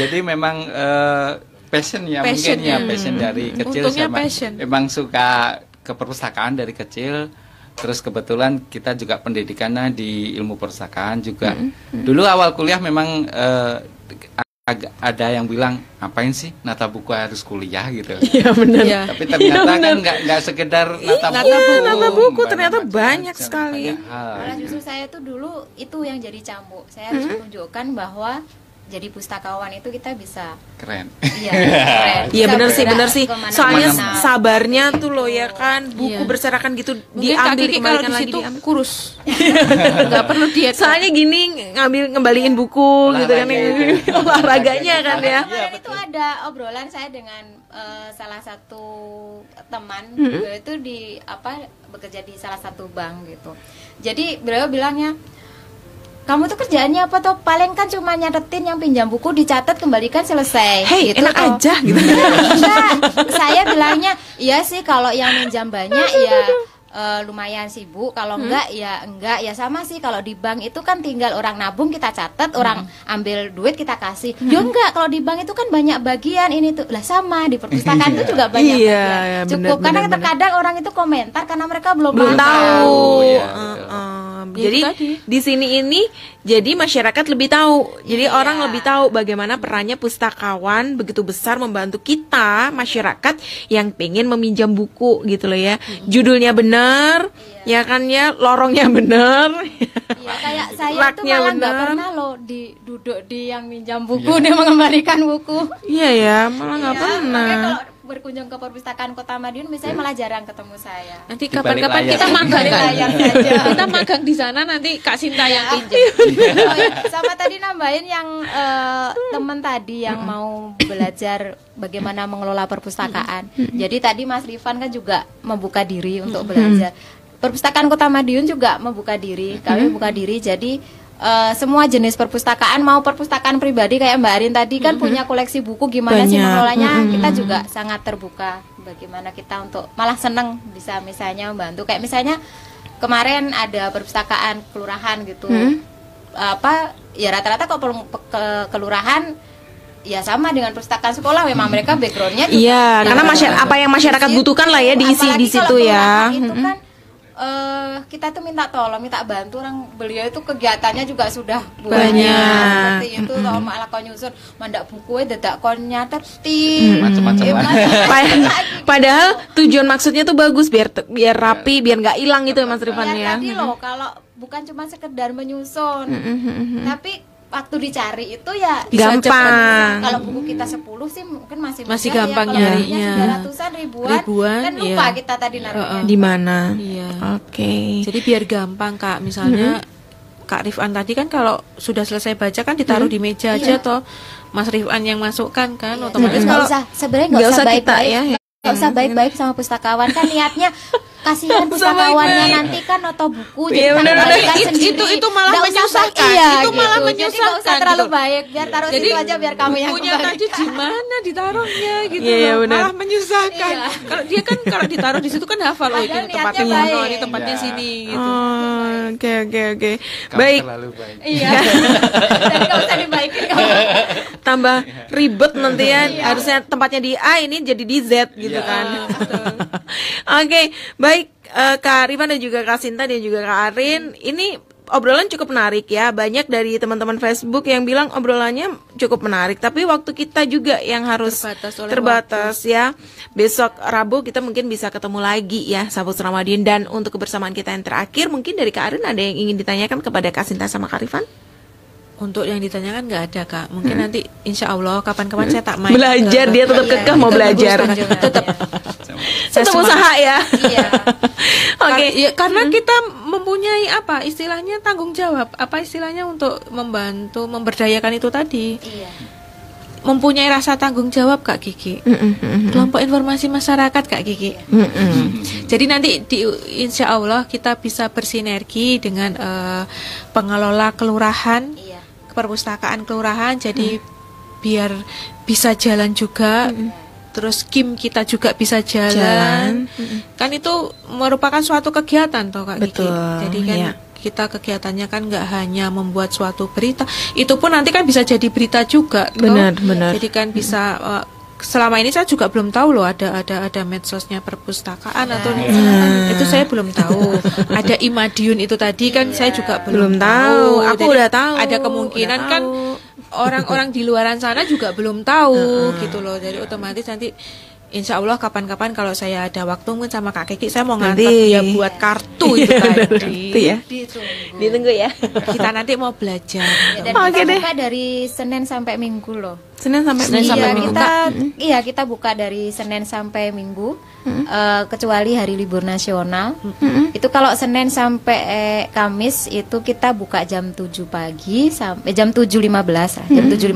Jadi memang eh, passion ya Passion, mungkin ya hmm. passion dari kecil Untungnya sama passion. memang suka ke perpustakaan dari kecil. Terus kebetulan kita juga pendidikannya di ilmu perpustakaan juga. Dulu awal kuliah memang ag- ada yang bilang ngapain sih nata buku harus kuliah gitu. Iya benar. Iya. Tapi ternyata Iya, benar. kan nggak nggak sekedar nata Iya, buku. nata buku Banyak ternyata macam- banyak sekali. banyak hal. Malah justru saya tuh dulu itu yang jadi cambuk. Saya harus menunjukkan bahwa jadi pustakawan itu kita bisa Keren. iya keren. Iya benar sih, benar sih. Soalnya sabarnya tuh loh ya kan, buku Iya. berserakan gitu Mungkin diambil Kiki kalau dikembalikan di lagi situ diambil. kurus. Nggak perlu diet. Soalnya gini ngambil ngembaliin buku gitu kan itu. olahraganya kan ya. Kemarin itu ada obrolan saya dengan eh, salah satu teman Mhm. beliau itu di apa bekerja di salah satu bank gitu. Jadi beliau bilangnya kamu tuh kerjaannya apa tuh? Paling kan cuma nyatetin yang pinjam buku dicatat kembalikan selesai. Hey, gitu enak toh. aja gitu. Enggak, saya bilangnya iya sih kalau yang minjam banyak ya eh, lumayan sibuk kalau Hmm. enggak ya enggak ya sama sih kalau di bank itu kan tinggal orang nabung kita catat orang ambil duit kita kasih Hmm. ya enggak kalau di bank itu kan banyak bagian ini tuh lah sama di perpustakaan itu juga banyak Iya, bagian iya, cukup benar, karena benar, terkadang orang itu komentar karena mereka belum, belum paham. tahu. Iya, Heeh. Ya, jadi itu tadi. di sini ini jadi masyarakat lebih tahu. Jadi Iya. orang lebih tahu bagaimana perannya pustakawan begitu besar membantu kita masyarakat yang pengen meminjam buku gitu loh ya. Judulnya benar, ya kan ya, lorongnya benar. Iya, kayak saya tuh malah nggak pernah loh di duduk di yang minjam buku dia mengembalikan buku Iya ya, malah nggak Iya, pernah. kalau berkunjung ke perpustakaan Kota Madiun misalnya malah jarang ketemu saya. Nanti kapan-kapan kita magang layar saja. kita magang di sana nanti Kak Sinta yang Iya. pinjam. Oh, iya. Sama tadi nambahin yang eh, teman tadi yang mau belajar bagaimana mengelola perpustakaan. Jadi tadi Mas Rifan kan juga membuka diri untuk belajar. Perpustakaan Kota Madiun juga membuka diri. Kami membuka diri. Jadi eh, semua jenis perpustakaan mau perpustakaan pribadi kayak Mbak Arin tadi kan punya koleksi buku gimana sih Banyak. mengelolanya Mm-mm. kita juga sangat terbuka bagaimana kita untuk malah seneng bisa misalnya membantu kayak misalnya kemarin ada perpustakaan kelurahan gitu Hmm. apa ya rata-rata pe- ke kelurahan ya sama dengan perpustakaan sekolah memang mereka backgroundnya Iya, yang karena masyarakat apa yang masyarakat butuhkan lah ya diisi di situ kalau ya. itu kan eh, kita tuh minta tolong minta bantu orang beliau itu kegiatannya juga sudah Banyak. seperti itu toh malah kon nyusun mandak buku dadak kon nyatet Macam-macam. Eh, Pa- Padahal tujuan maksudnya tuh bagus biar biar rapi, biar nggak hilang gitu ya Mas Rifan Biar ya. tadi loh kalau bukan cuma sekedar menyusun. Tapi waktu dicari itu ya Gampang. kalau buku kita 10 sih mungkin masih Masih mudah gampang ya. Nyarinya. ratusan ribuan, Ribuan, kan lupa iya. kita tadi naruhnya Di mana? Iya. Oke. Jadi biar gampang Kak, misalnya Kak Rifan tadi kan kalau sudah selesai baca kan ditaruh di meja aja toh. Mas Rifan yang masukkan kan Iya. otomatis nggak kalau usah sebenarnya nggak usah baik-baik ya. nggak usah baik-baik sama pustakawan kan niatnya kasihan pustakawannya nanti kan noto buku Iya, jadi tak benar. balikkan Itu- sendiri. itu- itu malah Nggak usah menyusahkan. iya, Itu malah gitu. jadi nggak usah menyusahkan terlalu gitu. baik biar taruh Jadi situ aja biar kamu yang kembalikan. tadi di mana ditaruhnya gitu Iya, iya, loh. benar. malah menyusahkan. Iya. Kalau dia kan kalau ditaruh di situ kan hafal oh ini tempatnya mana, baik. ini tempatnya Iya. sini gitu. Oh, Oke oke oke. Baik, terlalu baik. iya jadi nggak usah dibaikin kamu tambah ribet nanti ya. Harusnya tempatnya di A ini jadi di Z gitu Iya. kan. Oke, baik eh, Kak Rifan dan juga Kak Sinta dan juga Kak Arin. Ini obrolan cukup menarik ya. Banyak dari teman-teman Facebook yang bilang obrolannya cukup menarik, tapi waktu kita juga yang harus Terbatas oleh terbatas ya. Besok Rabu kita mungkin bisa ketemu lagi ya, Sahabat Ramadan dan untuk kebersamaan kita yang terakhir mungkin dari Kak Arin ada yang ingin ditanyakan kepada Kak Sinta sama Kak Rifan? Untuk yang ditanyakan nggak ada kak. Mungkin nanti insya Allah kapan-kapan saya tak main. Belajar, ke- dia tetap Iya, kekeh mau tetap belajar. Tetap. Saya Tetap usaha ya. iya Oke. Kar- ya, karena kita mempunyai apa istilahnya tanggung jawab. Apa istilahnya untuk membantu memberdayakan itu tadi. iya Mempunyai rasa tanggung jawab kak Kiki. Mm-mm, Kelompok informasi masyarakat kak Kiki. mm-mm. Jadi nanti di insya Allah kita bisa bersinergi dengan eh, pengelola kelurahan, iya perpustakaan kelurahan. Jadi biar bisa jalan juga. Terus kim kita juga bisa jalan. Jalan. Kan itu merupakan suatu kegiatan toh Kak Kiki. Betul, Jadi kan iya. kita kegiatannya kan nggak hanya membuat suatu berita, itu pun nanti kan bisa jadi berita juga. toh. Benar, benar. Jadi kan bisa eh, selama ini saya juga belum tahu loh ada ada ada medsosnya perpustakaan atau itu saya belum tahu. ada Imadiun itu tadi kan saya juga Belum belum, tahu. Aku Jadi udah tahu. Ada kemungkinan kan tahu. orang-orang di luaran sana juga belum tahu gitu loh. Jadi otomatis nanti Insya Allah kapan-kapan kalau saya ada waktu mungkin sama Kak Kiki saya mau Nanti. ngantar dia buat kartu itu tadi. Itu ya. ditunggu Ditunggu ya. Kita nanti mau belajar. Ya, dan Oke kita deh. buka dari Senin sampai Minggu loh Senin sampai Senin Minggu. sampai iya, Minggu. kita iya kita buka dari Senin sampai Minggu eh, kecuali hari libur nasional itu kalau Senin sampai eh, Kamis itu kita buka jam 7 pagi sampai jam 7.15 lah. jam 7.15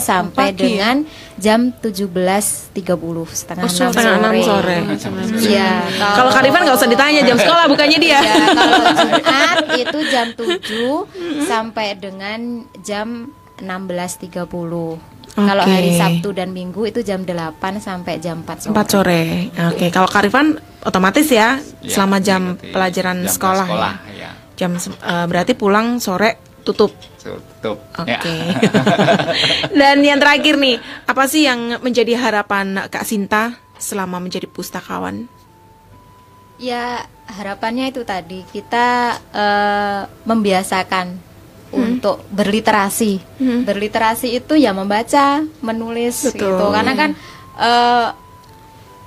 sampai Pagi ya? dengan jam 17.30 setengah Oh, enam Setengah enam sore. sore. Iya, Kalau Kak Rifan nggak usah ditanya jam sekolah bukannya dia. Ya, kalau Jumat itu jam 7 sampai dengan jam 16.30. Kalau Oke. hari Sabtu dan Minggu itu jam 8 sampai jam 4 sore. 4 sore. Oke, kalau Karifan otomatis ya, Ya, selama jam pelajaran jam sekolah, sekolah, ya. ya. Jam eh, berarti pulang sore tutup. Tutup. Oke. Ya. Dan yang terakhir nih, apa sih yang menjadi harapan Kak Sinta selama menjadi pustakawan? Ya, harapannya itu tadi kita eh, membiasakan untuk berliterasi. Hmm. Berliterasi itu ya membaca, menulis Betul. gitu. Karena kan eh,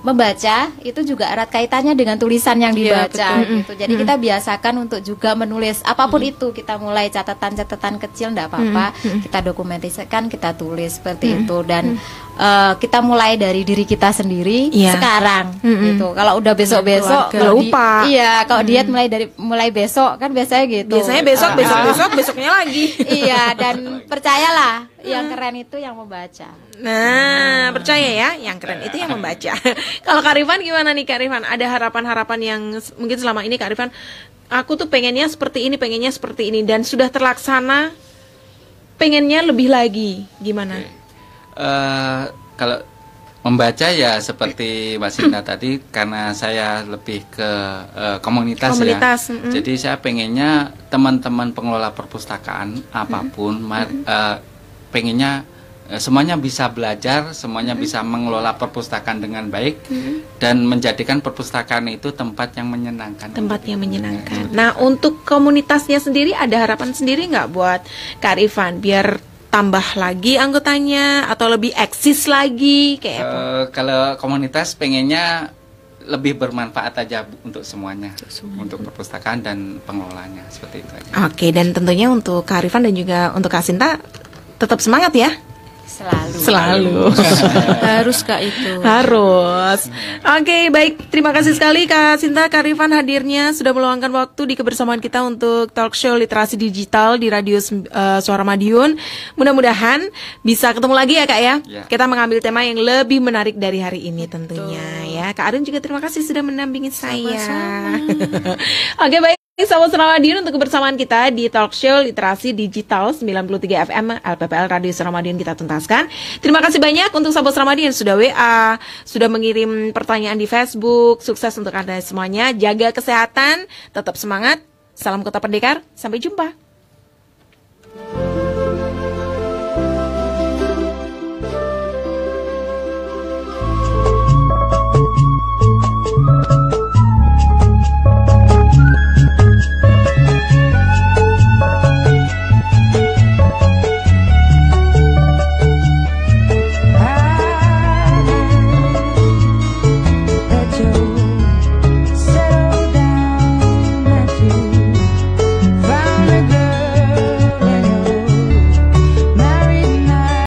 membaca itu juga erat kaitannya dengan tulisan yang Iya, dibaca betul. gitu. Jadi kita biasakan untuk juga menulis apa pun itu. Kita mulai catatan-catatan kecil enggak apa-apa, kita dokumentasikan, kita tulis seperti itu dan eh, kita mulai dari diri kita sendiri Iya. sekarang Mm-mm. gitu. Kalau udah besok-besok kalau di- Lupa. Iya, kalau diet mulai dari mulai besok kan biasanya gitu. Biasanya besok, Ah. besok, besok, besoknya lagi. iya, dan percayalah yang keren itu yang membaca. Nah, percaya ya, yang keren itu yang membaca. Kalau Karifan gimana nih Karifan? Ada harapan-harapan yang mungkin selama ini Karifan, aku tuh pengennya seperti ini, pengennya seperti ini, dan sudah terlaksana, pengennya lebih lagi, gimana? Eh, kalau membaca ya seperti Mbak Sinta tadi karena saya lebih ke eh, komunitas, Komunitas, ya. mm-mm. Jadi saya pengennya teman-teman pengelola perpustakaan apa pun mar- eh, pengennya eh, semuanya bisa belajar, semuanya bisa mengelola perpustakaan dengan baik dan menjadikan perpustakaan itu tempat yang menyenangkan. Tempat yang menyenangkan. Nah, untuk komunitasnya sendiri ada harapan sendiri nggak buat Karifan biar tambah lagi anggotanya atau lebih eksis lagi kayak apa? Eh, kalau komunitas pengennya lebih bermanfaat aja Bu, untuk semuanya, untuk perpustakaan dan pengelolanya seperti itu aja. Oke, dan tentunya untuk Karifan dan juga untuk Kak Sinta tetap semangat ya. Selalu. Selalu. Harus Kak itu. Harus. Oke, baik. Terima kasih sekali Kak Sinta Karifan hadirnya sudah meluangkan waktu di kebersamaan kita untuk talk show literasi digital di Radio eh, Suara Madiun. Mudah-mudahan bisa ketemu lagi ya Kak ya. Ya. Kita mengambil tema yang lebih menarik dari hari ini tentunya ya. Kak Arin juga terima kasih sudah mendampingi saya. Oke, baik. Sahabat Seramadiun untuk kebersamaan kita di talk show literasi digital 93 FM LPPL Radio Seramadiun kita tuntaskan. Terima kasih banyak untuk sahabat Seramadiun yang sudah WA, sudah mengirim pertanyaan di Facebook. Sukses untuk Anda semuanya. Jaga kesehatan, tetap semangat. Salam Kota Pendekar. Sampai jumpa.